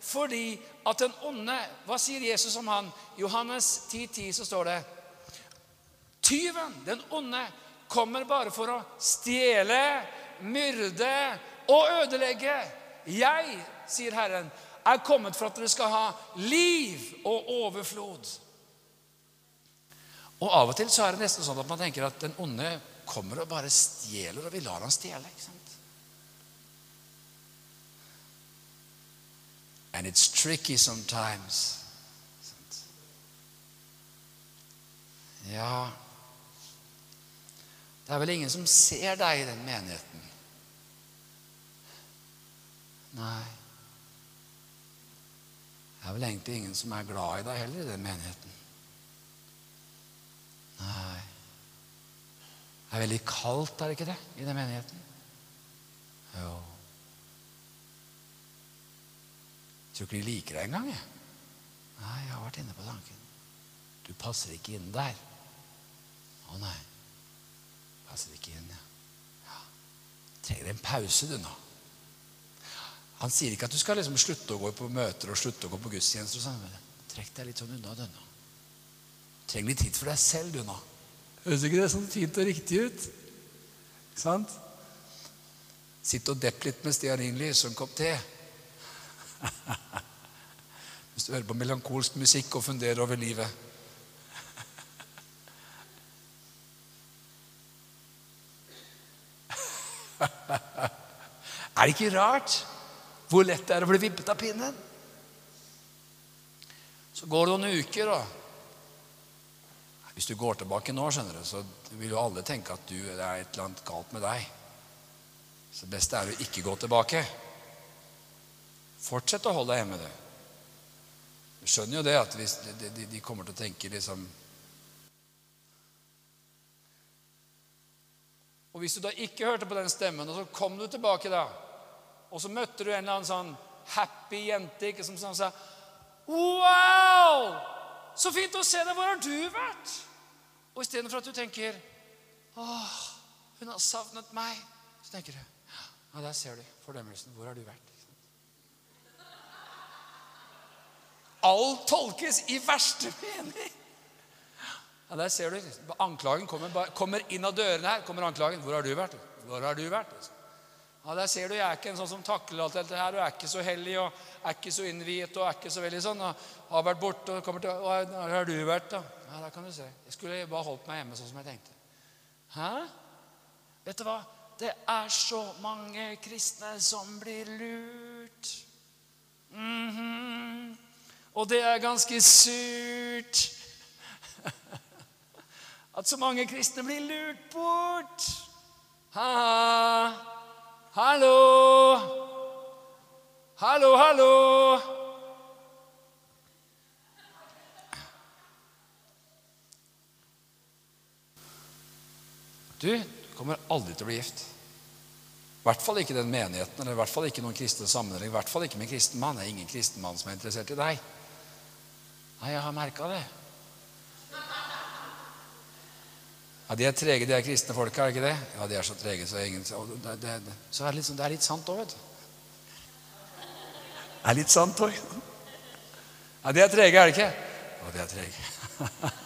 Fordi at den onde Hva sier Jesus om han? Johannes 10,10 10, så står det Tyven, den onde, kommer bare for å stjele, myrde og ødelegge. Jeg, sier Herren, er kommet for at dere skal ha liv og overflod. Og Av og til så er det nesten sånn at man tenker at den onde kommer og bare stjeler, og vi lar han stjele. ikke sant? And it's tricky sometimes. Ja Det er vel ingen som ser deg i den menigheten. Nei. Det er vel egentlig ingen som er glad i deg heller i den menigheten. Nei. Det er veldig kaldt, er det ikke det, i den menigheten? Jo. Jeg tror ikke de liker deg engang, jeg. Nei, jeg har vært inne på tanken. Du passer ikke inn der. Å nei. Passer ikke inn, ja. ja. Trenger en pause, du, nå. Han sier ikke at du skal liksom slutte å gå på møter og slutte å gå på gudstjenester. sånn. Trekk deg litt sånn unna du nå. Trenger litt tid for deg selv, du nå. Høres ikke det sånn fint og riktig ut? Ikke sant? Sitt og depp litt med stearinlys og en kopp te. *laughs* Hvis du hører på melankolsk musikk og funderer over livet. *laughs* er det ikke rart? hvor lett det er å bli vippet av pinnen. Så går det noen uker, da. Hvis du går tilbake nå, skjønner du, så vil jo alle tenke at du, det er et eller annet galt med deg. Så det beste er å ikke gå tilbake. Fortsett å holde deg hjemme, du. Du skjønner jo det at hvis de, de, de kommer til å tenke liksom Og hvis du da ikke hørte på den stemmen, og så kom du tilbake da og så møtte du en eller annen sånn happy jente ikke, som sa Wow! Så fint å se deg. Hvor har du vært? Og istedenfor at du tenker Åh, hun har savnet meg, så tenker du Ja, der ser du fordømmelsen. Hvor har du vært? Alt tolkes i verste mening. Ja, Der ser du. Anklagen kommer, kommer inn av dørene her. kommer anklagen. Hvor har du vært? Hvor har du vært? Ja, Der ser du, jeg er ikke en sånn som takler alt dette her. Og er ikke så hellig og er ikke så innviet og er ikke så veldig sånn. og Har vært borte og kommer til Hvor har du vært, da? Ja, der kan du se. Jeg skulle bare holdt meg hjemme sånn som jeg tenkte. Hæ? Vet du hva? Det er så mange kristne som blir lurt. Mm -hmm. Og det er ganske surt. *laughs* At så mange kristne blir lurt bort. Ha-ha. Hallo! Hallo, hallo! Du kommer aldri til å bli gift. I hvert fall ikke den menigheten, eller i hvert fall ikke noen kristne sammenheng. I hvert fall ikke med en kristen mann. Det er ingen kristen mann som er interessert i deg. Nei, jeg har merka det. Ja, De er trege, de er kristne folka, er ikke det? Ja, de er så trege, så ingen det, det, det, Så er litt, sånn, det er litt sant òg, vet du. Det er litt sant òg. Ja, de er trege, er det ikke? Ja, de er trege. *laughs*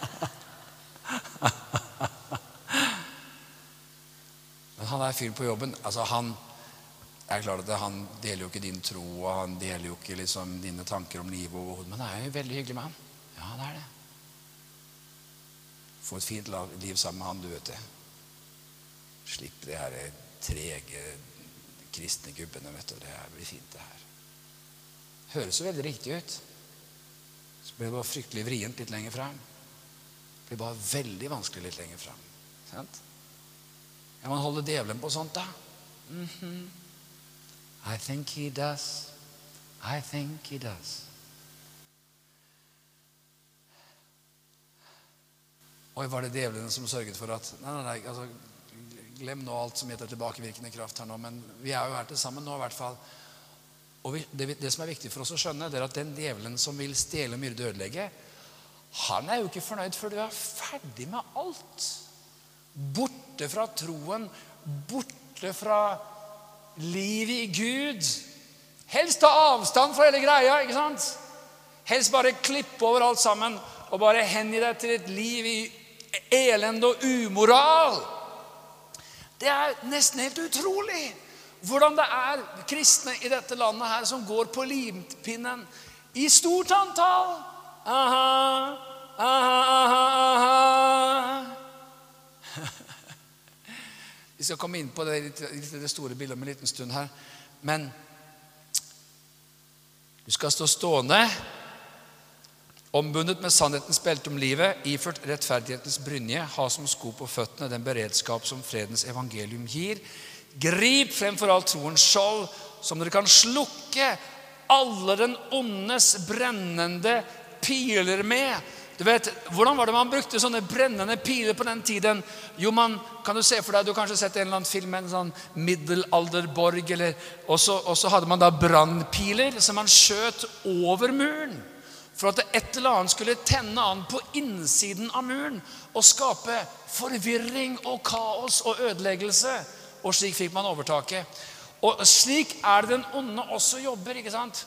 Men han er fyren på jobben altså han, er klart at Han deler jo ikke din tro, og han deler jo ikke liksom dine tanker om livet. Men han er jo veldig hyggelig med han. Ja, det er det. Få et fint liv sammen med han, du vet det. Slipp de her trege kristne gubbene, vet du. Det her blir fint, det her. Høres jo veldig riktig ut. Så blir det bare fryktelig vrient litt lenger fram. Det blir bare veldig vanskelig litt lenger fram. Sant? Ja, man holder djevelen på sånt, da. Mm -hmm. I think he does. I think he does. Oi, var det djevelen som sørget for at Nei, nei, nei altså, Glem nå alt som heter tilbakevirkende kraft her nå, men vi er jo her til sammen nå i hvert fall. Og vi, det, det, som er viktig for oss å skjønne, det er at den djevelen som vil stjele, myrde og ødelegge, han er jo ikke fornøyd før du er ferdig med alt. Borte fra troen, borte fra livet i Gud. Helst ta avstand fra hele greia. ikke sant? Helst bare klippe over alt sammen og bare hengi deg til et liv i elende og umoral. Det er nesten helt utrolig hvordan det er kristne i dette landet her som går på limpinnen i stort antall. Aha, aha, aha. *laughs* Vi skal komme inn på det, det store bildet om en liten stund her. Men du skal stå stående, ombundet med sannhetens belte om livet, iført rettferdighetens brynje, ha som sko på føttene den beredskap som fredens evangelium gir. Grip fremfor alt troens skjold, som dere kan slukke alle den ondes brennende piler med. Du vet, Hvordan var det man brukte sånne brennende piler på den tiden? Jo, man, kan Du se for deg, du har kanskje sett en eller annen film med en sånn middelalderborg. Og så hadde man da brannpiler som man skjøt over muren. For at et eller annet skulle tenne an på innsiden av muren og skape forvirring og kaos og ødeleggelse. Og slik fikk man overtaket. Og slik er det den onde også jobber. ikke sant?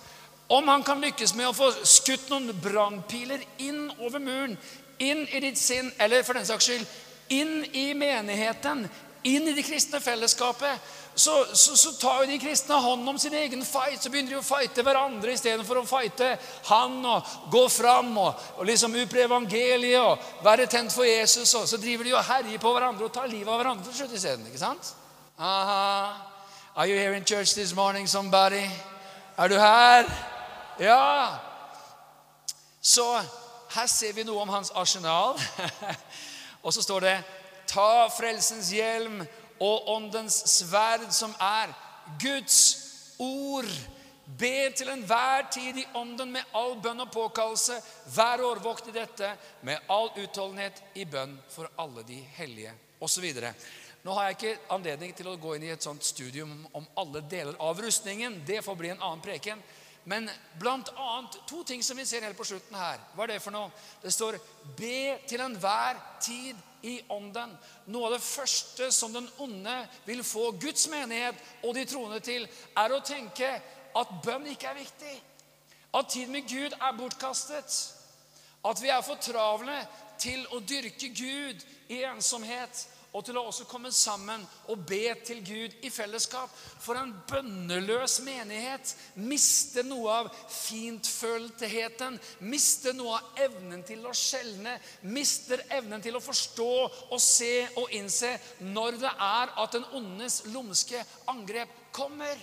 Om han kan lykkes med å få skutt noen brannpiler inn over muren, inn i ditt sinn, eller for den saks skyld inn i menigheten, inn i det kristne fellesskapet, så, så, så tar jo de kristne hånd om sin egen fight. Så begynner de å fighte hverandre istedenfor å fighte han og gå fram og, og liksom utbre evangeliet og være tent for Jesus. Og så driver de og herjer på hverandre og tar livet av hverandre til slutt isteden. Ikke sant? Aha. Are you here in church this morning, somebody? Er du her? Ja. Så her ser vi noe om hans arsenal. *laughs* og så står det Ta frelsens hjelm og åndens sverd, som er Guds ord. Be til enhver tid i ånden med all bønn og påkallelse. Vær årvåkt i dette med all utholdenhet i bønn for alle de hellige, osv. Nå har jeg ikke anledning til å gå inn i et sånt studium om alle deler av rustningen. Det får bli en annen preken. Men blant annet to ting som vi ser helt på slutten her. Hva er det for noe? Det står 'be til enhver tid i ånden'. Noe av det første som den onde vil få Guds menighet og de troende til, er å tenke at bønn ikke er viktig. At tid med Gud er bortkastet. At vi er for travle til å dyrke Gud i ensomhet og til å også komme sammen og be til Gud i fellesskap. For en bønneløs menighet mister noe av fintføltheten, mister noe av evnen til å skjelne, mister evnen til å forstå og se og innse når det er at den ondes lumske angrep kommer.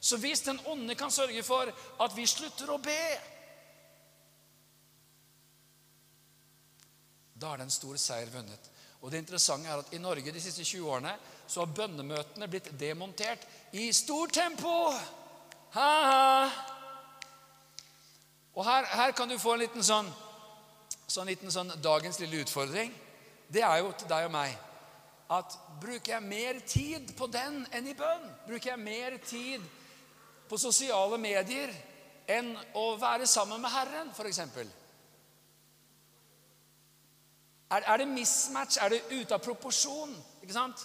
Så hvis den onde kan sørge for at vi slutter å be Da er det en stor seier vunnet. Og det interessante er at I Norge de siste 20 årene så har bønnemøtene blitt demontert i stort tempo. Ha-ha. Og her, her, kan du få en liten sånn, sånn, liten sånn dagens lille utfordring. Det er jo til deg og meg at bruker jeg mer tid på den enn i bønn? Bruker jeg mer tid på sosiale medier enn å være sammen med Herren, f.eks.? Er, er, det mismatch? Er det ute av proporsjon? Ikke sant?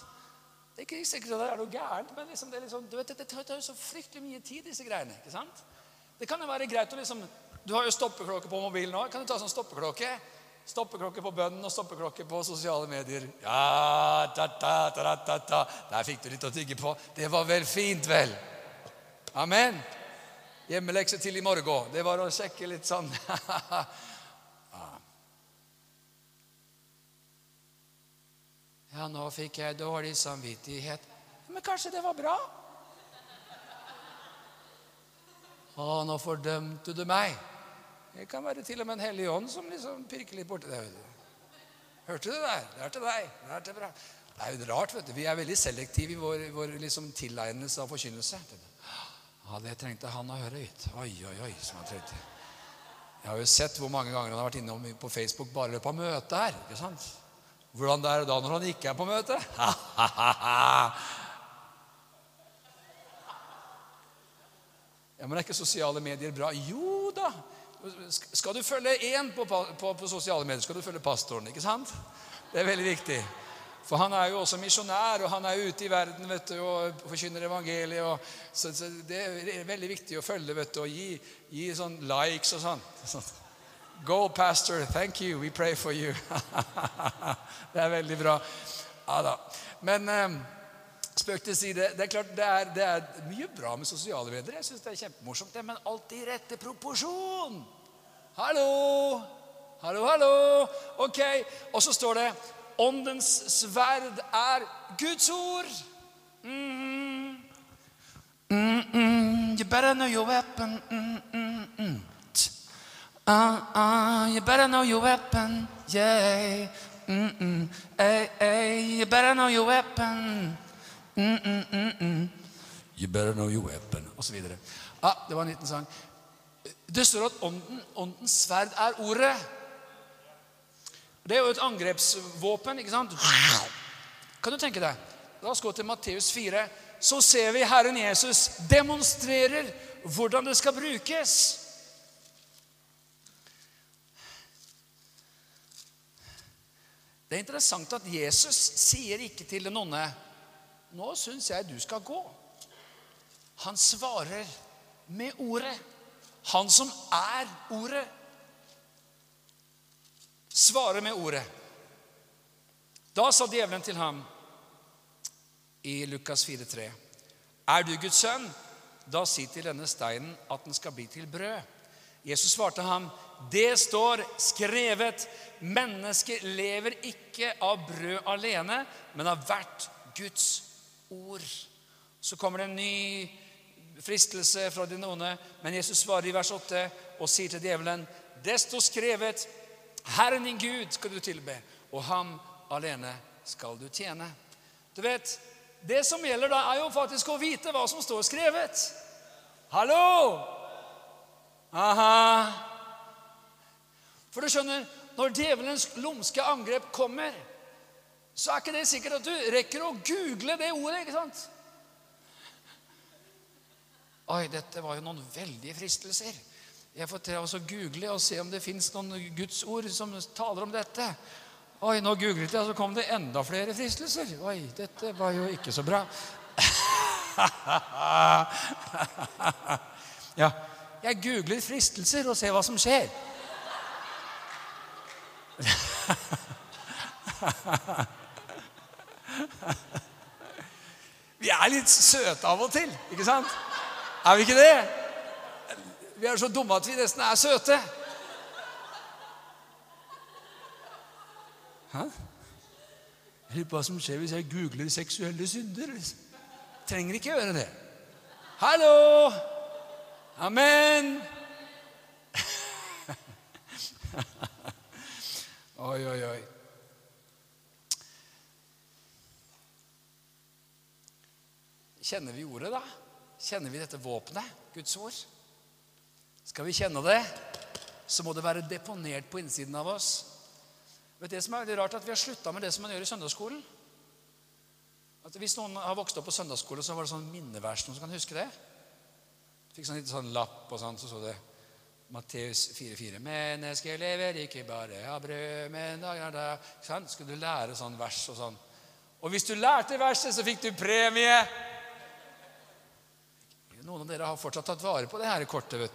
Det er ikke sikkert at det er noe gærent, men liksom, det, liksom, vet, det tar jo så fryktelig mye tid, disse greiene. ikke sant? Det kan jo være greit å liksom Du har jo stoppeklokke på mobilen nå. Kan du ta sånn stoppeklokke? Stoppeklokke på bønnen og stoppeklokke på sosiale medier. Ja, ta, ta, ta, ta, ta. Der fikk du litt å tygge på. Det var vel fint, vel? Amen. Hjemmelekse til i morgen. Det var å sjekke litt sånn. *laughs* ja, nå fikk jeg dårlig samvittighet. Men kanskje det var bra? Å, nå fordømte du meg. Det kan være til og med en hellig ånd som liksom pirker litt borti deg. Hørte du det der? Det er til deg. Det er til bra. Det er jo rart, vet du. Vi er veldig selektive i vår, vår liksom tilegnelse av forkynnelse. Ja, det trengte han å høre ut. Oi, oi, oi. som han trengte. Jeg har jo sett hvor mange ganger han har vært innom på Facebook bare i løpet av møtet her. ikke sant? Hvordan det er da når han ikke er på møte. *laughs* ja, Men er ikke sosiale medier bra? Jo da. Skal du følge én på, på, på, sosiale medier, skal du følge pastoren. ikke sant? Det er veldig viktig. For han er jo også misjonær, og han er ute i verden vet du, og forkynner evangeliet. Og, så, så, Det er veldig viktig å følge vet du, og gi, gi sånn likes og sånn. *laughs* Go, pastor. Thank you. We pray for you. *laughs* det er veldig bra. Ja da. Men eh, spøk til side. Det er klart, det er, det er mye bra med sosiale medier. Jeg syns det er kjempemorsomt, det, men alltid i rette proporsjon. Hallo! Hallo, hallo! Ok. Og så står det Åndens sverd er Guds ord. Mm. Mm -mm. You better know your weapon. Uh, uh, you better know your weapon. Yeah. Hey, hey, you better know your weapon. You better know your weapon. Så videre. Ah, det var en liten sang. Det står at ånden, åndens sverd er ordet. Det er jo et angrepsvåpen. ikke sant? Kan du tenke deg? La oss gå til Matteus 4. Så ser vi Herren Jesus demonstrerer hvordan det skal brukes. Det er interessant at Jesus sier ikke til den onde 'Nå syns jeg du skal gå'. Han svarer med ordet. Han som er ordet svarer med ordet. Da sa djevelen til ham i Lukas 4,3.: Er du Guds sønn, da si til denne steinen at den skal bli til brød. Jesus svarte ham, det står skrevet, mennesket lever ikke av brød alene, men av hvert Guds ord. Så kommer det en ny fristelse fra din onde, men Jesus svarer i vers 8 og sier til djevelen, det står skrevet, Herren din Gud skal du tilbe, og ham alene skal du tjene. Du vet, Det som gjelder da, er jo faktisk å vite hva som står skrevet. Hallo! Aha. For du skjønner, når djevelens lumske angrep kommer, så er ikke det sikkert at du rekker å google det ordet. ikke sant? Oi, dette var jo noen veldige fristelser. Jeg får til å google og se om det fins noen Guds ord som taler om dette. Oi, nå googlet jeg, så kom det enda flere fristelser. Oi, dette var jo ikke så bra. *laughs* ja, jeg googler fristelser og ser hva som skjer. *laughs* Vi er litt søte av og til, ikke sant? Er vi ikke det? Vi er så dumme at vi nesten er søte. Hæ? Jeg lurer på hva som skjer hvis jeg googler 'seksuelle synder'. Trenger ikke gjøre det. Hallo! Amen! *laughs* oi, oi, oi. Kjenner vi ordet, da? Kjenner vi dette våpenet, Guds ord? Skal vi kjenne det, så må det være deponert på innsiden av oss. Vet du, det som er veldig rart, at Vi har slutta med det som man gjør i søndagsskolen. At Hvis noen har vokst opp på søndagsskole, så var det sånn minnevers. Noen som kan huske det? Fikk sånn liten sånn lapp, og sånn, så så det Matteus 4,4. 'Mennesket lever ikke bare av brød, men av er dag. Skulle du lære sånn vers og sånn. Og hvis du lærte verset, så fikk du premie. Noen av dere har fortsatt tatt vare på det her kortet. vet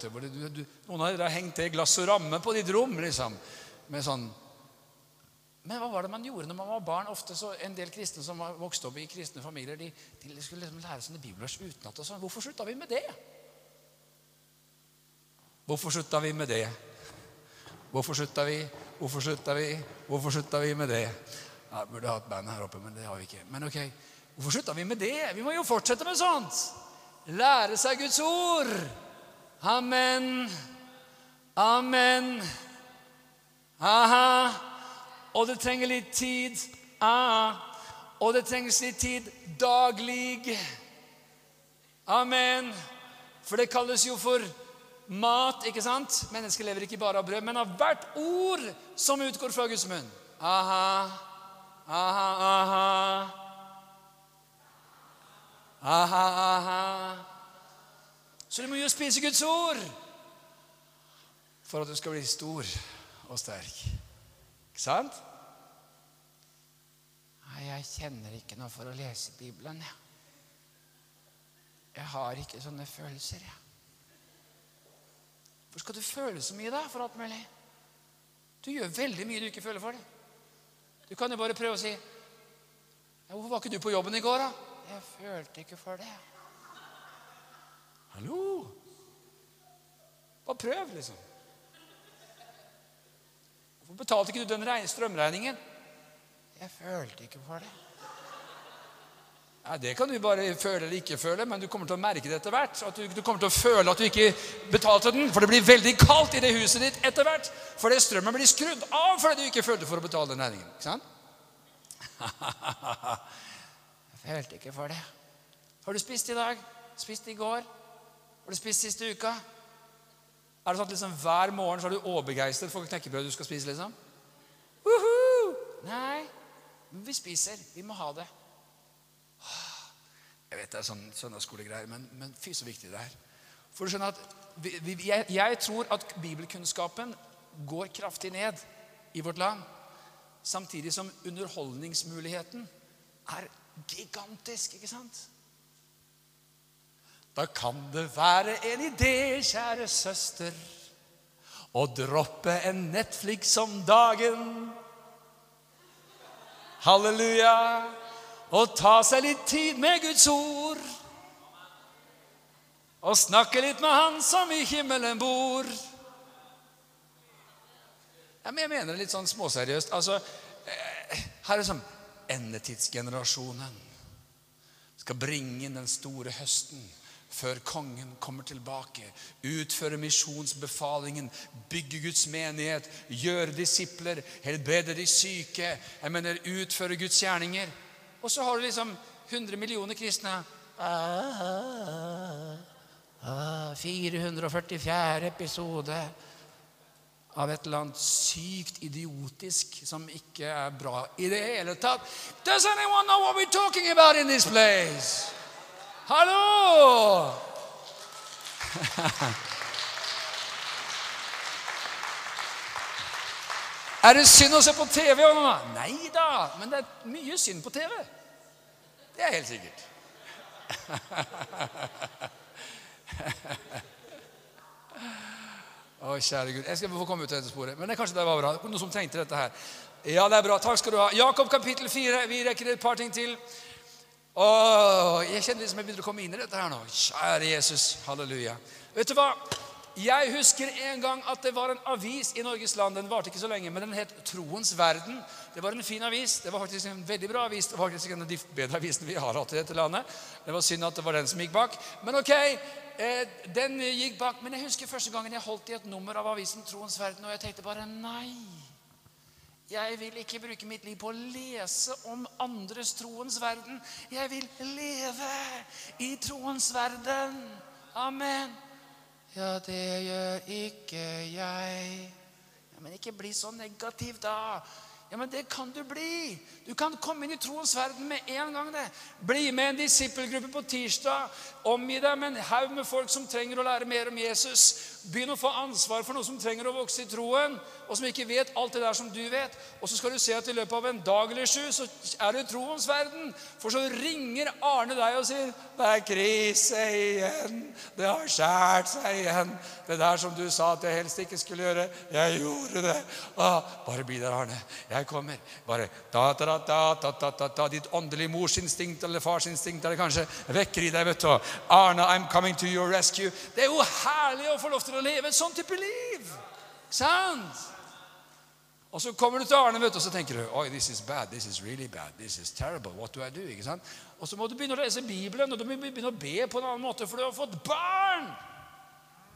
du. noen av dere har hengt det glass og ramme på ditt rom liksom, med sånn Men hva var det man gjorde når man var barn? Ofte så En del kristne som vokste opp i kristne familier, de, de skulle liksom lære sånne bibelvers utenat. Sånn. Hvorfor slutta vi med det? Hvorfor slutta vi med det? Hvorfor slutta vi? Hvorfor slutta vi? Hvorfor slutta vi med det? Jeg burde hatt band her oppe, men det har vi ikke. Men ok, hvorfor slutta vi med det? Vi må jo fortsette med sånt. Lære seg Guds ord. Amen. Amen. Aha. Og det trenger litt tid. Aha. Og det trengs litt tid daglig. Amen. For det kalles jo for mat, ikke sant? Mennesker lever ikke bare av brød, men av hvert ord som utgår fra Guds munn. Aha, aha, aha. Aha, aha. Så du må jo spise Guds ord for at du skal bli stor og sterk. Ikke sant? Nei, jeg kjenner ikke noe for å lese Bibelen. Jeg, jeg har ikke sånne følelser, jeg. Hvor skal du føle så mye, da, for alt mulig? Du gjør veldig mye du ikke føler for. det. Du kan jo bare prøve å si ja, 'Hvorfor var ikke du på jobben i går, da?' 'Jeg følte ikke for det.' Hallo? Bare prøv, liksom. Hvorfor betalte ikke du den strømregningen? Jeg følte ikke for det. Ja, Det kan du bare føle eller ikke føle, men du kommer til å merke det etter hvert. At du, du, kommer til å føle at du ikke betalte den, for det blir veldig kaldt i det huset ditt etter hvert. Fordi strømmen blir skrudd av fordi du ikke følte for å betale den regningen. Ikke sant? *laughs* Jeg følte ikke for det. Har du spist i dag? Spist i går? Har du spist siste uka? Er det sånn at liksom hver morgen så er du overbegeistret for knekkebrødet du skal spise? liksom? Uhu! Nei, men vi spiser. Vi må ha det. Jeg vet det er sånn søndagsskolegreier, men, men fy så viktig det er. For du skjønner at vi, vi, jeg, jeg, tror at bibelkunnskapen går kraftig ned i vårt land. Samtidig som underholdningsmuligheten er gigantisk, ikke sant? Da kan det være en idé, kjære søster, å droppe en Netflix om dagen. Halleluja og ta seg litt tid med Guds ord. Og snakke litt med Han som i himmelen bor. Ja, men jeg mener det litt sånn småseriøst. Altså, eh, her er det sånn Endetidsgenerasjonen skal bringe inn den store høsten før kongen kommer tilbake. Utføre misjonsbefalingen, bygge Guds menighet, gjøre disipler, helbrede de syke. Jeg mener utføre Guds gjerninger. Og så har du liksom 100 millioner kristne. 444 episode av et eller annet sykt idiotisk som ikke er bra i det hele tatt. Does anyone know what we're talking about in this place? Hallo! *laughs* Er det synd å se på TV? Nei da, men det er mye synd på TV. Det er helt sikkert. *laughs* Å, kjære Gud. Jeg skal få komme ut av dette sporet. Men det, kanskje det var bra. Noen som trengte dette her. Ja, det er bra. Takk skal du ha. Jakob kapittel 4. Vi rekker et par ting til. Åh, jeg kjenner liksom jeg begynner å komme inn i dette her nå. Kjære Jesus. Halleluja. Vet du hva? Jeg husker en gang at det var en avis i Norges land. Den varte ikke så lenge, men den het Troens Verden. Det var en fin avis. Det var faktisk en veldig bra avis. Det var faktisk en av de bedre avisene vi har hatt i dette landet. Det var synd at det var den som gikk bak. Men ok, eh, den gikk bak. Men jeg husker første gangen jeg holdt i et nummer av avisen Troens Verden, og jeg tenkte bare nei. Jeg vil ikke bruke mitt liv på å lese om andres troens verden. Jeg vil leve i troens verden. Amen. Ja, det gjør ikke jeg. Ja, Men ikke bli så negativ, da. Ja, men det kan du bli. Du kan komme inn i troens verden med en gang. det. Bli med en disippelgruppe på tirsdag. Omgi deg med en haug med folk som trenger å lære mer om Jesus. Begynn å få ansvar for noe som trenger å vokse i troen, og som ikke vet alt det der som du vet. Og så skal du se at i løpet av en dag eller sju så er du i troens verden. For så ringer Arne deg og sier 'Det er krise igjen. Det har skjært seg igjen.' 'Det der som du sa at jeg helst ikke skulle gjøre, jeg gjorde det.' Ah, 'Bare bli der, Arne. Jeg kommer. Bare da, da, da, da, da, da, da, Ditt åndelige morsinstinkt eller farsinstinkt eller kanskje vekker i deg. vet du. 'Arne, I'm coming to your rescue. Det er jo herlig å få lov til å leve et sånn type liv. Sant? Og så kommer du til Arne vet du, og så tenker du Oi, this is bad, this is really bad, this is terrible. What do I do? Ikke sant? Og så må du begynne å lese Bibelen, og du må begynne å be på en annen måte, for du har fått barn!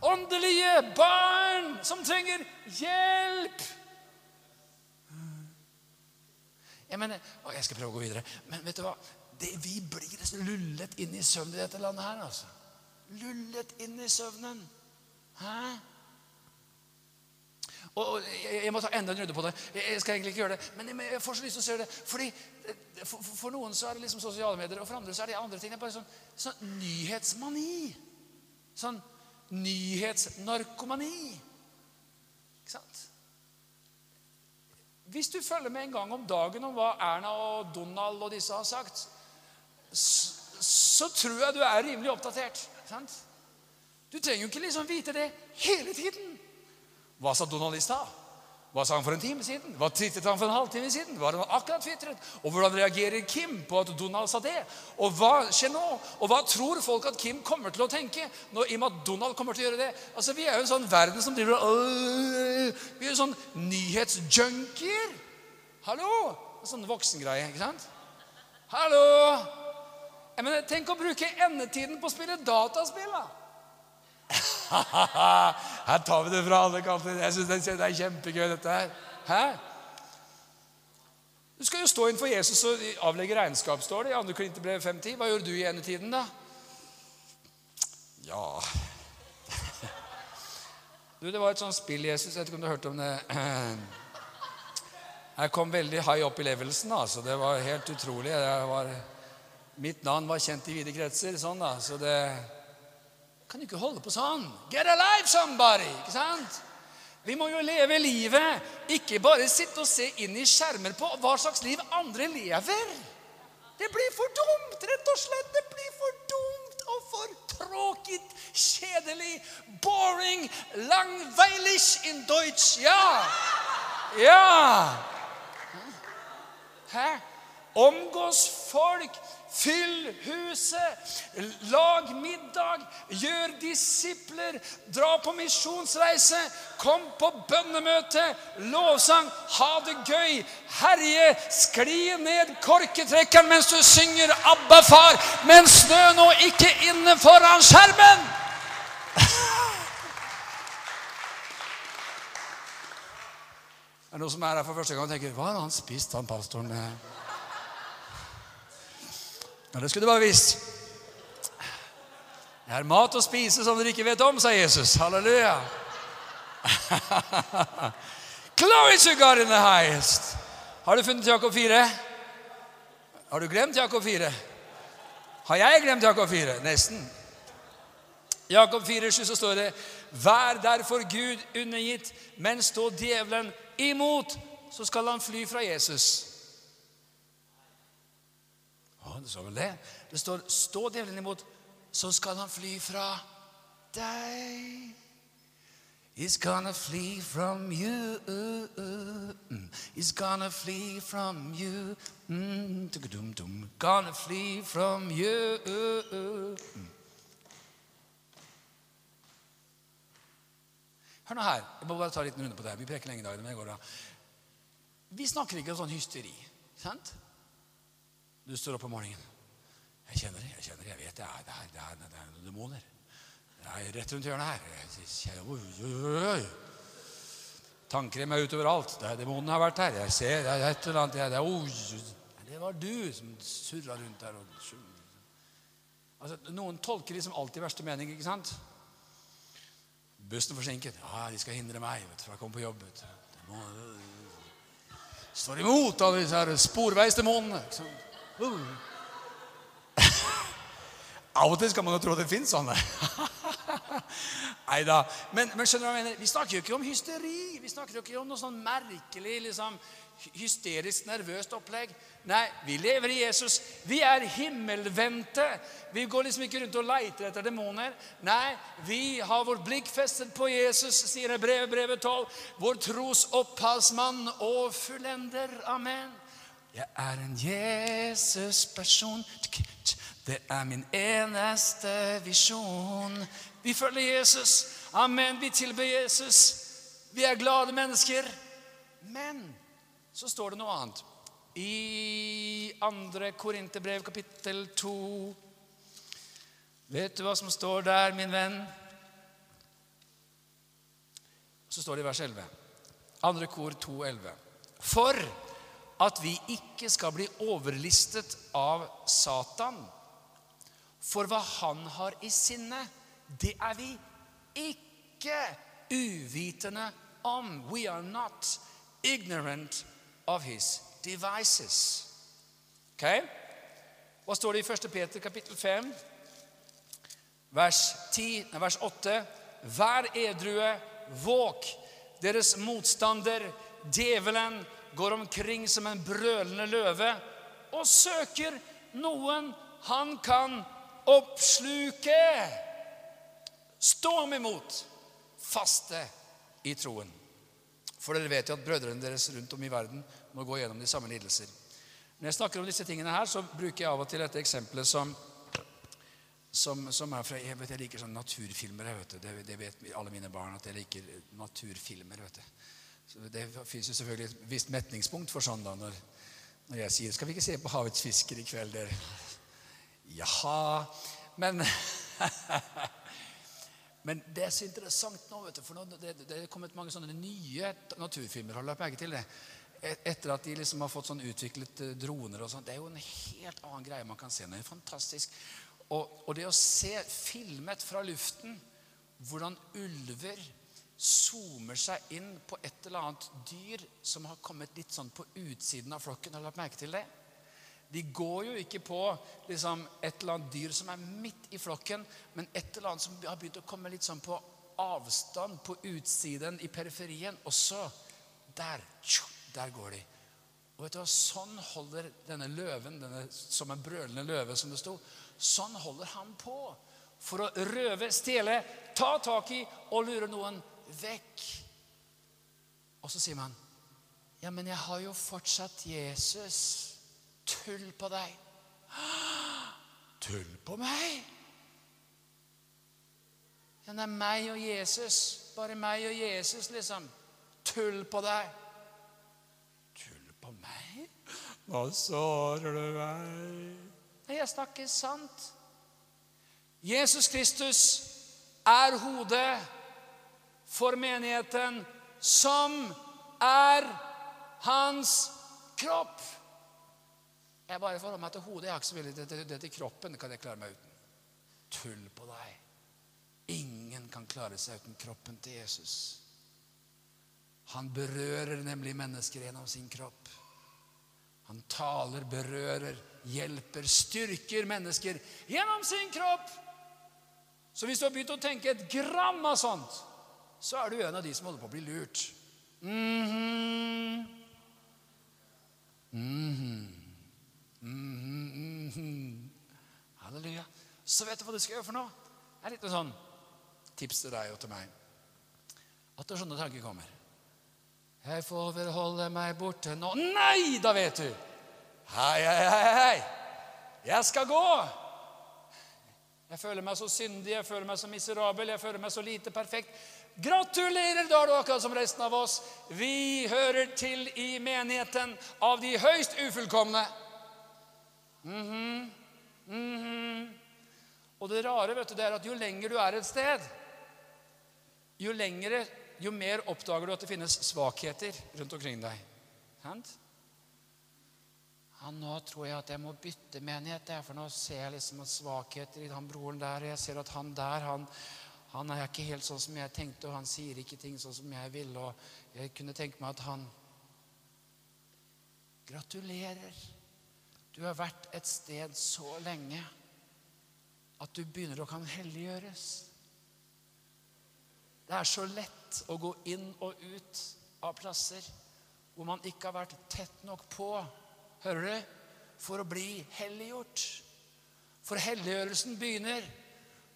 Åndelige barn som trenger hjelp! Jeg mener, å, jeg skal prøve å gå videre. Men vet du hva? Det, vi blir lullet inn i søvn i dette landet her. altså. Lullet inn i søvnen. Hæ? Og Jeg må ta enda en runde på det. Jeg skal egentlig ikke gjøre det, men jeg får så lyst til å se det. Fordi For, for noen så er det liksom sosiale medier, og for andre så er det andre ting. Det er bare sånn, sånn nyhetsmani. Sånn nyhetsnarkomani. Ikke sant? Hvis du følger med en gang om dagen om hva Erna og Donald og disse har sagt, så, så tror jeg du er rimelig oppdatert. Sant? Du trenger jo ikke liksom vite det hele tiden. Hva sa Donald i stad? Hva sa han for en time siden? Hva tvitret han for en halvtime siden? Hva hadde han akkurat tvitret? Og hvordan reagerer Kim på at Donald sa det? Og hva skjer nå? Og hva tror folk at Kim kommer til å tenke når, i og med at Donald kommer til å gjøre det? Altså, Vi er jo en sånn verden som driver og Vi er jo sånn nyhetsjunkier. Hallo? Sånn voksengreie, ikke sant? Hallo? Jeg mener, Tenk å bruke endetiden på å spille dataspill, da. *laughs* her tar vi det fra alle kanter. Jeg syns det er kjempegøy, dette her. Hæ? Du skal jo stå innenfor Jesus og avlegge regnskap, står det i 2. Korinterbrev 5.10. Hva gjorde du i endetiden, da? Ja *laughs* Du, Det var et sånt spill, Jesus. Jeg vet ikke om du har hørt om det. *clears throat* Jeg kom veldig high opp i levelsen. Altså. Det var helt utrolig. Var, mitt navn var kjent i vide kretser. sånn da, så det kan ikke holde på sånn. Get alive, somebody! Ikke sant? Vi må jo leve livet, ikke bare sitte og se inn i skjermer på hva slags liv andre lever. Det blir for dumt, rett og slett. Det blir for dumt og for tråkig, kjedelig, boring, langweilig in Deutsch. Ja! Ja! Hæ? Omgås folk Fyll huset, lag middag, gjør disipler, dra på misjonsreise, kom på bønnemøte, lovsang, ha det gøy, herje, skli ned korketrekkeren mens du synger 'Abba, far', men snø nå ikke inne foran skjermen! *laughs* Det er noen som er her for første gang og tenker 'Hva har han spist, han pastoren?' Ja, det skulle du bare visst. Jeg har mat å spise som dere ikke vet om, sa Jesus. Halleluja. *laughs* Glory to God in the highest. Har du funnet Jakob 4? Har du glemt Jakob 4? Har jeg glemt Jakob 4? Nesten. Jakob 4, 7 så står det Vær derfor Gud undergitt, men stå djevelen imot, så skal han fly fra Jesus det står vel det. Det står 'stå djevelen imot, så skal han fly fra deg'. He's gonna flee from you. He's gonna flee from you. Gonna flee from you. Hør nå her. Jeg må bare ta en liten runde på det. Vi preker lenge i dag. men det går da. Vi snakker ikke om sånn hysteri. sant? Du står opp om morgenen. Jeg kjenner det, jeg kjenner det, jeg vet det er, det er, det er, det er noen demoner. Det er rett rundt hjørnet her. Jeg, oi, oi, oi. Tannkrem er utover alt. Det er Demonene har vært her. Jeg ser det er et eller annet det, er, det var du som surra rundt der. Altså, noen tolker liksom alltid verste mening, ikke sant? Bussen forsinket. Ja, de skal hindre meg vet fra å komme på jobb. Vet du. Står imot alle disse sporveisdemonene. Av og til skal man jo tro at det fins sånne. Nei da. Men, men, skjønner du hva jeg mener? vi snakker jo ikke om hysteri. Vi snakker jo ikke om noe sånn merkelig liksom, hysterisk nervøst opplegg. Nei, vi lever i Jesus. Vi er himmelvendte. Vi går liksom ikke rundt og leiter etter demoner. Nei, vi har vårt blikk festet på Jesus, sier brevet, brevet 12. Vår tros opphavsmann og fullender. Amen. Jeg er en Jesus-person. Det er min eneste visjon. Vi følger Jesus. Amen. Vi tilber Jesus. Vi er glade mennesker. Men så står det noe annet. I andre Korinterbrev, kapittel 2 Vet du hva som står der, min venn? Så står det i vers 11. Andre kor 2, 11. For at vi ikke skal bli overlistet av Satan. For hva han har i sinne, det er vi ikke uvitende om. We are not ignorant of his devices. Ok? Hva står det i 1. Peter kapittel 5, vers, 10, vers 8? Vær edrue, våk. Deres motstander, djevelen, går omkring som en brølende løve og søker noen han kan oppsluke. Stå ham imot, faste i troen. For dere vet jo at brødrene deres rundt om i verden må gå gjennom de samme lidelser. Når jeg snakker om disse tingene her, så bruker jeg av og til dette eksempelet som, som, som er fra Jeg vet jeg liker sånne naturfilmer. Jeg vet det, det, vet alle mine barn at jeg liker naturfilmer. vet du. Det fins jo selvfølgelig et visst metningspunkt for sånn da, når, når, jeg sier 'Skal vi ikke se på havets fisker i kveld, Der? Jaha Men *laughs* Men det er så interessant nå, vet du, for nå, det, det er kommet mange sånne nye naturfilmer. Har du lagt merke til det? Etter at de liksom har fått sånn utviklet eh, droner og sånt. Det er jo en helt annen greie man kan se. Det er fantastisk. Og, og det å se filmet fra luften hvordan ulver zoomer seg inn på et eller annet dyr som har kommet litt sånn på utsiden av flokken. Har du lagt merke til det? De går jo ikke på liksom, et eller annet dyr som er midt i flokken, men et eller annet som har begynt å komme litt sånn på avstand, på utsiden, i periferien. Og så Der, der går de. Og vet du hva, Sånn holder denne løven, denne, som en brølende løve, som det sto, sånn holder han på. For å røve, stjele, ta tak i og lure noen vekk. Og så sier man, 'Ja, men jeg har jo fortsatt Jesus.' Tull på deg. Tull på meg? Ja, det er meg og Jesus. Bare meg og Jesus, liksom. Tull på deg. Tull på meg? Hva sårer du meg? Jeg snakker sant. Jesus Kristus er hodet for menigheten, som er hans kropp. Jeg bare forholder meg til hodet. Jeg har ikke så veldig det, det, til kroppen. Kan jeg klare meg uten. Tull på deg. Ingen kan klare seg uten kroppen til Jesus. Han berører nemlig mennesker gjennom sin kropp. Han taler, berører, hjelper, styrker mennesker gjennom sin kropp. Så hvis du har begynt å tenke et gram av sånt, så er du en av de som holder på å bli lurt. Mm -hmm. Mm -hmm. Mm, mm, mm. Halleluja. Så vet du hva du skal gjøre for noe? Det er litt sånn tips til deg og til meg. At det er sånne tanker kommer. Jeg får vel holde meg borte nå Nei, da vet du! Hei, hei, hei, hei! Jeg skal gå! Jeg føler meg så syndig, jeg føler meg så miserabel, jeg føler meg så lite perfekt. Gratulerer, da er du akkurat som resten av oss. Vi hører til i menigheten av de høyst ufullkomne. Mm -hmm. Mm -hmm. Og det rare vet du, det er at jo lenger du er et sted, jo lengre, jo mer oppdager du at det finnes svakheter rundt omkring deg. Hent? Ja, nå tror jeg at jeg må bytte menighet, for nå ser jeg liksom svakheter i han broren der. og Jeg ser at han der, han, han er ikke helt sånn som jeg tenkte, og han sier ikke ting sånn som jeg vil. Og jeg kunne tenke meg at han Gratulerer. Du har vært et sted så lenge at du begynner å kan helliggjøres. Det er så lett å gå inn og ut av plasser. hvor man ikke har vært tett nok på, hører du, for å bli helliggjort. For helliggjørelsen begynner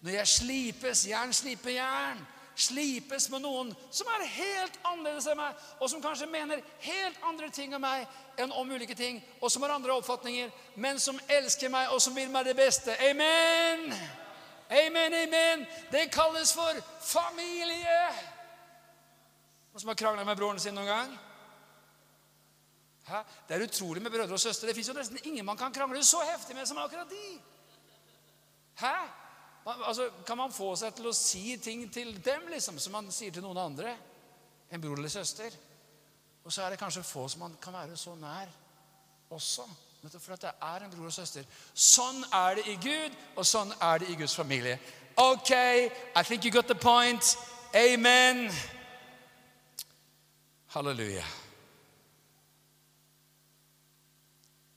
når jeg slipes, jern sliper jern, slipes med noen som er helt annerledes enn meg, og som kanskje mener helt andre ting om meg enn om ulike ting, og som har andre oppfatninger, men som elsker meg, og som vil meg det beste. Amen! Amen, amen. Det kalles for familie. Noen som har krangla med broren sin noen gang? Hæ? Det er utrolig med brødre og søstre. Det fins nesten ingen man kan krangle så heftig med som akkurat de. Hæ? Altså, kan man få seg til å si ting til dem liksom, som man sier til noen andre? En bror eller søster. Og så er det kanskje få som man kan være så nær også. For at det er en bror og søster. Sånn er det i Gud, og sånn er det i Guds familie. Ok, I think you got the point. Amen. Halleluja.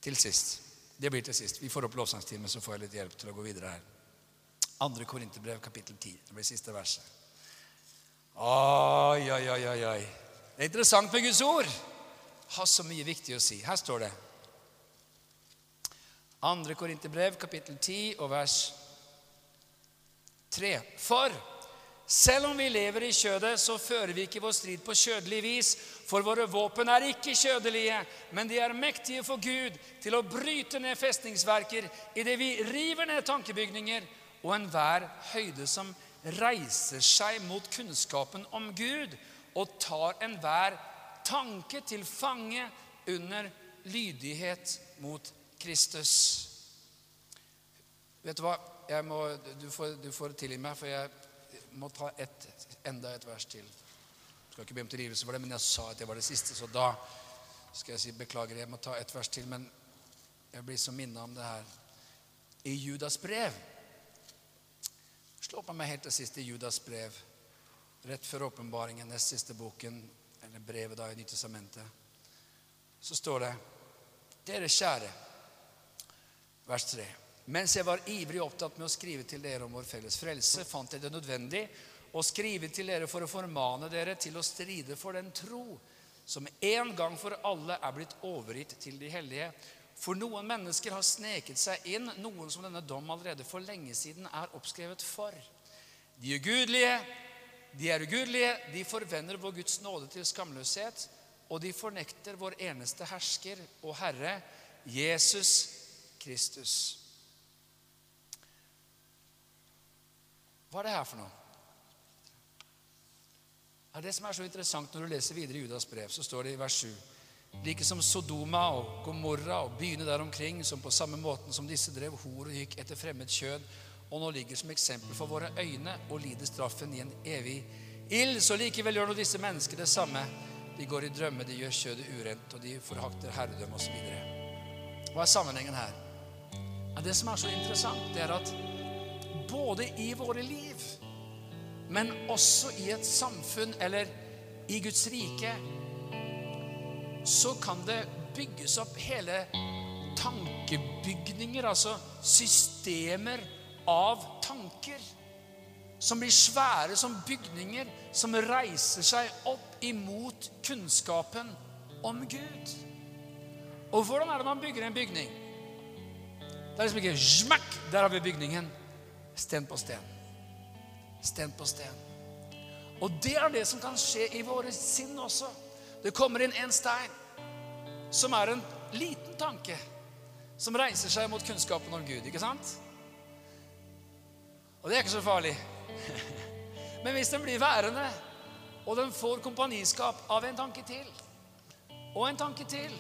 Til sist. Det blir til sist. Vi får opp lovsangstimen, så får jeg litt hjelp til å gå videre her. Andre Korinterbrev, kapittel 10. Det blir siste verset. Oi, oi, oi, oi, oi. Det er interessant med Guds ord. Har så mye viktig å si. Her står det. 2. Korinterbrev, kapittel 10 og vers 3. For selv om vi lever i kjødet, så fører vi ikke vår strid på kjødelig vis. For våre våpen er ikke kjødelige, men de er mektige for Gud til å bryte ned festningsverker idet vi river ned tankebygninger og enhver høyde som reiser seg mot kunnskapen om Gud, og tar enhver tanke til fange under lydighet mot Kristus. Vet du hva? Må, du, får, du får tilgi meg, for jeg må ta et, enda et vers til. Jeg skal ikke be om tilgivelse for det, men jeg sa at det var det siste, så da skal jeg si beklager. Jeg må ta et vers til, men jeg blir så minna om det her. I Judas brev Slå på meg helt til sist i Judas brev, rett før åpenbaringen, nest siste boken, eller brevet da i Nytestamentet. Så står det Dere kjære, vers 3. Mens jeg var ivrig opptatt med å skrive til dere om vår felles frelse, fant jeg det nødvendig å skrive til dere for å formane dere til å stride for den tro som en gang for alle er blitt overgitt til de hellige. For noen mennesker har sneket seg inn, noen som denne dom allerede for lenge siden er oppskrevet for. De ugudelige, de er ugudelige, de forvender vår Guds nåde til skamløshet, og de fornekter vår eneste hersker og Herre, Jesus Kristus. Hva er det her for noe? Det er det som er så interessant når du leser videre i Judas brev, så står det i vers 7 Like som Sodoma og Gomorra og byene der omkring, som på samme måten som disse drev hor og gikk etter fremmed kjød, og nå ligger som eksempel for våre øyne og lider straffen i en evig ild, så likevel gjør nå disse mennesker det samme. De går i drømme, de gjør kjødet urent, og de forhakter herredømme osv. Hva er sammenhengen her? Det som er så interessant, det er at både i våre liv, men også i et samfunn eller i Guds rike, så kan det bygges opp hele tankebygninger, altså systemer av tanker, som blir svære som bygninger, som reiser seg opp imot kunnskapen om Gud. Og hvordan er det man bygger en bygning? Det er liksom ikke smakk, der har vi bygningen. Sten på sten. Sten på sten. Og det er det som kan skje i våre sinn også. Det kommer inn en stein som er en liten tanke som reiser seg mot kunnskapen om Gud. Ikke sant? Og det er ikke så farlig. *laughs* Men hvis den blir værende, og den får kompaniskap av en tanke til, og en tanke til,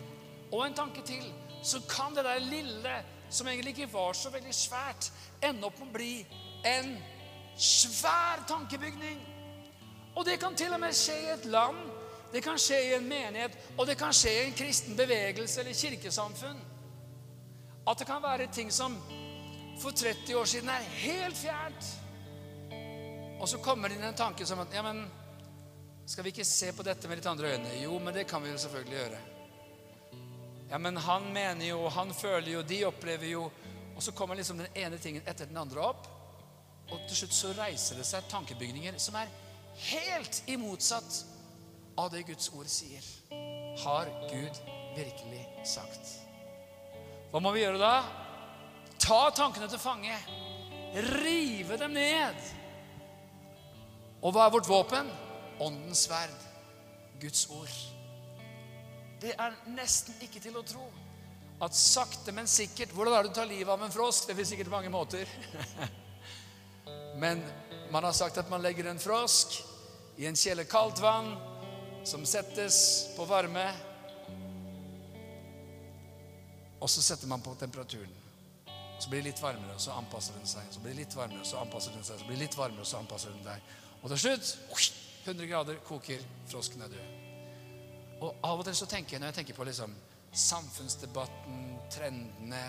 og en tanke til, så kan det der lille, som egentlig ikke var så veldig svært, ende opp med å bli en svær tankebygning. Og det kan til og med skje i et land det kan skje i en menighet, og det kan skje i en kristen bevegelse eller kirkesamfunn. At det kan være ting som for 30 år siden er helt fjernt. Og så kommer det inn en tanke som at ja, men skal vi ikke se på dette med litt andre øyne? Jo, men det kan vi jo selvfølgelig gjøre. Ja, men han mener jo, han føler jo, de opplever jo Og så kommer liksom den ene tingen etter den andre opp. Og til slutt så reiser det seg tankebygninger som er helt i motsatt av det Guds ord sier. har Gud virkelig sagt? Hva må vi gjøre da? Ta tankene til fange. Rive dem ned. Og hva er vårt våpen? Åndens sverd. Guds ord. Det er nesten ikke til å tro at sakte, men sikkert Hvordan er det du tar livet av en frosk? Det finnes sikkert mange måter. *laughs* men man har sagt at man legger en frosk i en kjele kaldt vann som settes på varme. Og så setter man på temperaturen. Så blir det litt varmere, og så anpasser den seg. Så blir det litt varmere, og så anpasser den seg. Så blir det litt varmere, og så anpasser den seg. Og til slutt 100 grader koker, frosken er død. Og av og til så tenker jeg, når jeg tenker på liksom samfunnsdebatten, trendene,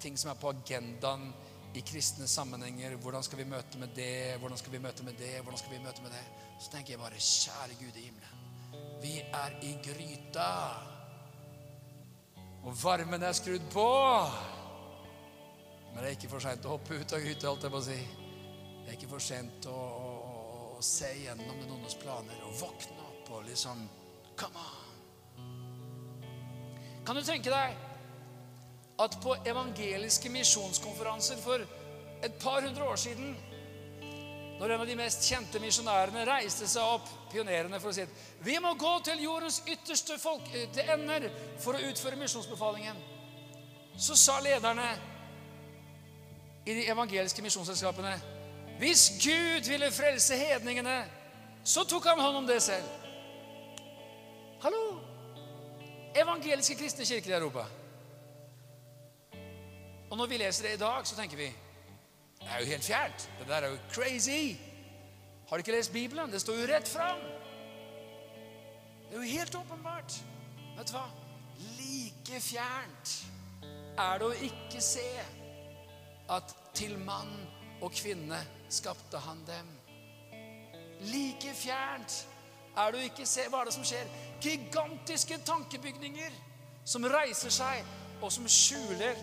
ting som er på agendaen i kristne sammenhenger Hvordan skal vi møte med det? Hvordan skal vi møte med det? Hvordan skal vi møte med det? Så tenker jeg bare Kjære Gud i himmelen. Vi er i gryta. Og varmen er skrudd på. Men det er ikke for seint å hoppe ut av gryta, holdt jeg på å si. Det er ikke for sent å, å, å, se gjennom den ondes planer og våkne opp og liksom Come on! Kan du tenke deg at på evangeliske misjonskonferanser for et par hundre år siden når en av de mest kjente misjonærene reiste seg opp, pionerene, for å si at vi må gå til jordens ytterste folk, eh, til ender for å utføre misjonsbefalingen, så sa lederne i de evangeliske misjonsselskapene Hvis Gud ville frelse hedningene, så tok han hånd om det selv. Hallo! Evangeliske kristne kirker i Europa. Og når vi leser det i dag, så tenker vi det er jo helt fjernt. Det der er jo crazy. Har du ikke lest Bibelen? Det står jo rett fram. Det er jo helt åpenbart. Vet du hva? Like fjernt er det å ikke se at til mann og kvinne skapte han dem. Like fjernt er det å ikke se Hva er det som skjer? Gigantiske tankebygninger som reiser seg, og som skjuler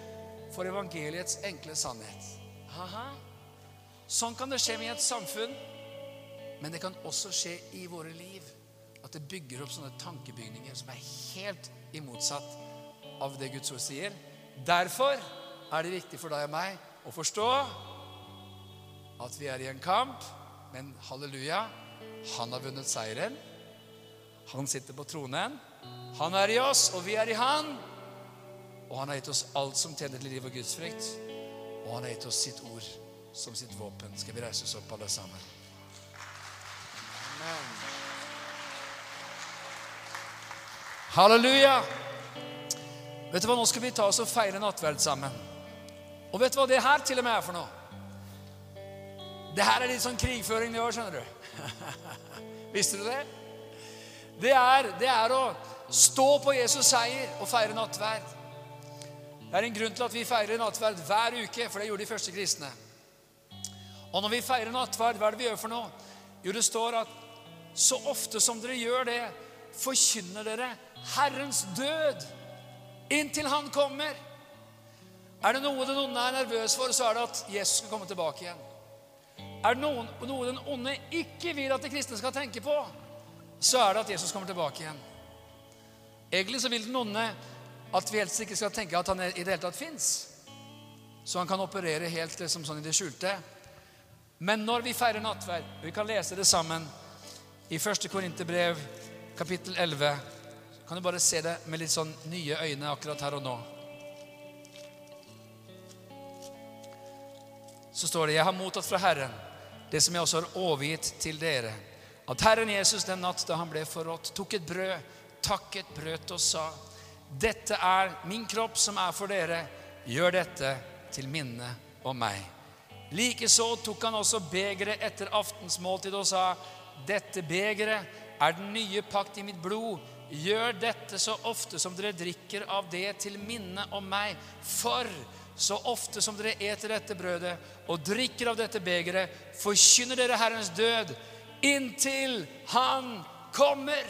for evangeliets enkle sannhet. Aha. Sånn kan det skje med et samfunn, men det kan også skje i våre liv. At det bygger opp sånne tankebygninger som er helt imotsatt av det Guds ord sier. Derfor er det viktig for deg og meg å forstå at vi er i en kamp, men halleluja, han har vunnet seieren. Han sitter på tronen. Han er i oss, og vi er i han. Og han har gitt oss alt som tjener til liv og gudsfrykt. Og han har gitt oss sitt ord som sitt våpen. Skal vi reise oss opp, alle sammen? Amen. Halleluja! Vet du hva, Nå skal vi ta oss og feire nattverd sammen. Og vet du hva det her til og med er for noe? Det her er litt sånn krigføring det år, skjønner du. *laughs* Visste du det? Det er, det er å stå på Jesus' seier og feire nattverd. Det er en grunn til at vi feirer nattverd hver uke, for det gjorde de første kristne. Og når vi feirer nattverd, hva er det vi gjør for noe? Jo, det står at så ofte som dere gjør det, forkynner dere Herrens død inntil Han kommer. Er det noe den onde er nervøs for, så er det at Jesus skal komme tilbake igjen. Er det noen, noe den onde ikke vil at de kristne skal tenke på, så er det at Jesus kommer tilbake igjen. Egentlig så vil den onde at vi helst ikke skal tenke at han i det hele tatt fins. Så han kan operere helt liksom sånn i det skjulte. Men når vi feirer nattverd, vi kan lese det sammen i 1. Korinterbrev, kapittel 11 Kan du bare se det med litt sånn nye øyne akkurat her og nå? Så står det Jeg har mottatt fra Herren det som jeg også har overgitt til dere. At Herren Jesus den natt da han ble forrådt, tok et brød, takket, brøt og sa:" Dette er min kropp som er for dere. Gjør dette til minne om meg. Likeså tok han også begeret etter aftensmåltid og sa, Dette begeret er den nye pakt i mitt blod. Gjør dette så ofte som dere drikker av det til minne om meg. For så ofte som dere eter dette brødet og drikker av dette begeret, forkynner dere Herrens død inntil Han kommer.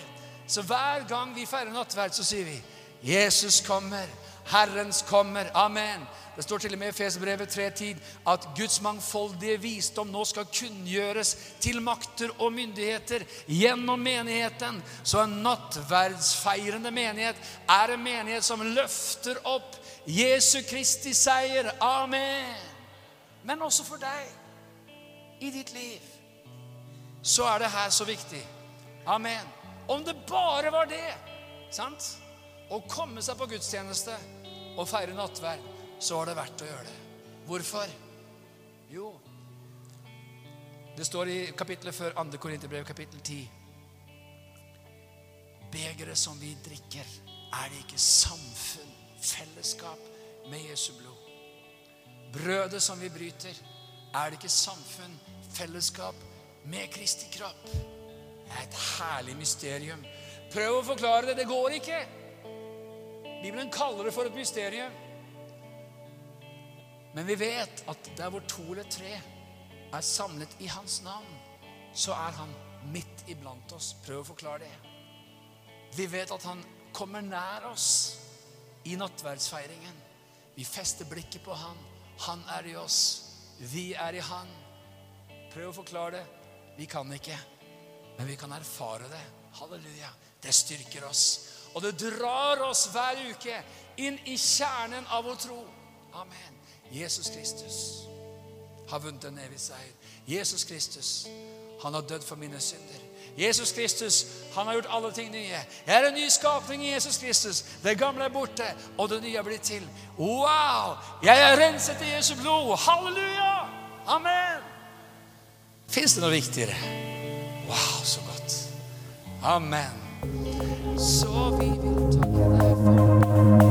Så hver gang vi feirer nattverd, så sier vi Jesus kommer. Herrens kommer. Amen. Det står til og med i Fesebrevet 3.10 at Guds mangfoldige visdom nå skal kunngjøres til makter og myndigheter gjennom menigheten. Så en nattverdsfeirende menighet er en menighet som løfter opp Jesu Kristi seier. Amen. Men også for deg i ditt liv så er det her så viktig. Amen. Om det bare var det, sant? Å komme seg på gudstjeneste og feire nattverd, så var det verdt å gjøre det. Hvorfor? Jo, det står i kapittelet før 2. Korinterbrev, kapittel 10. Begeret som vi drikker, er det ikke samfunn, fellesskap med Jesu blod? Brødet som vi bryter, er det ikke samfunn, fellesskap med Kristi kropp? Det er et herlig mysterium. Prøv å forklare det. Det går ikke. Bibelen kaller det for et mysterium. Men vi vet at der hvor to eller tre er samlet i hans navn, så er han midt iblant oss. Prøv å forklare det. Vi vet at han kommer nær oss i nattverdsfeiringen. Vi fester blikket på han. Han er i oss. Vi er i han. Prøv å forklare det. Vi kan ikke, men vi kan erfare det. Halleluja. Det styrker oss. Og det drar oss hver uke inn i kjernen av vår tro. Amen. Jesus Kristus har vunnet en evig seier. Jesus Kristus, han har dødd for mine synder. Jesus Kristus, han har gjort alle ting nye. Jeg er en ny skapning i Jesus Kristus. Det gamle er borte, og det nye er blitt til. Wow! Jeg er renset i Jesu blod. Halleluja! Amen! Fins det noe viktigere? Wow, så godt. Amen. Så vi vil takke deg for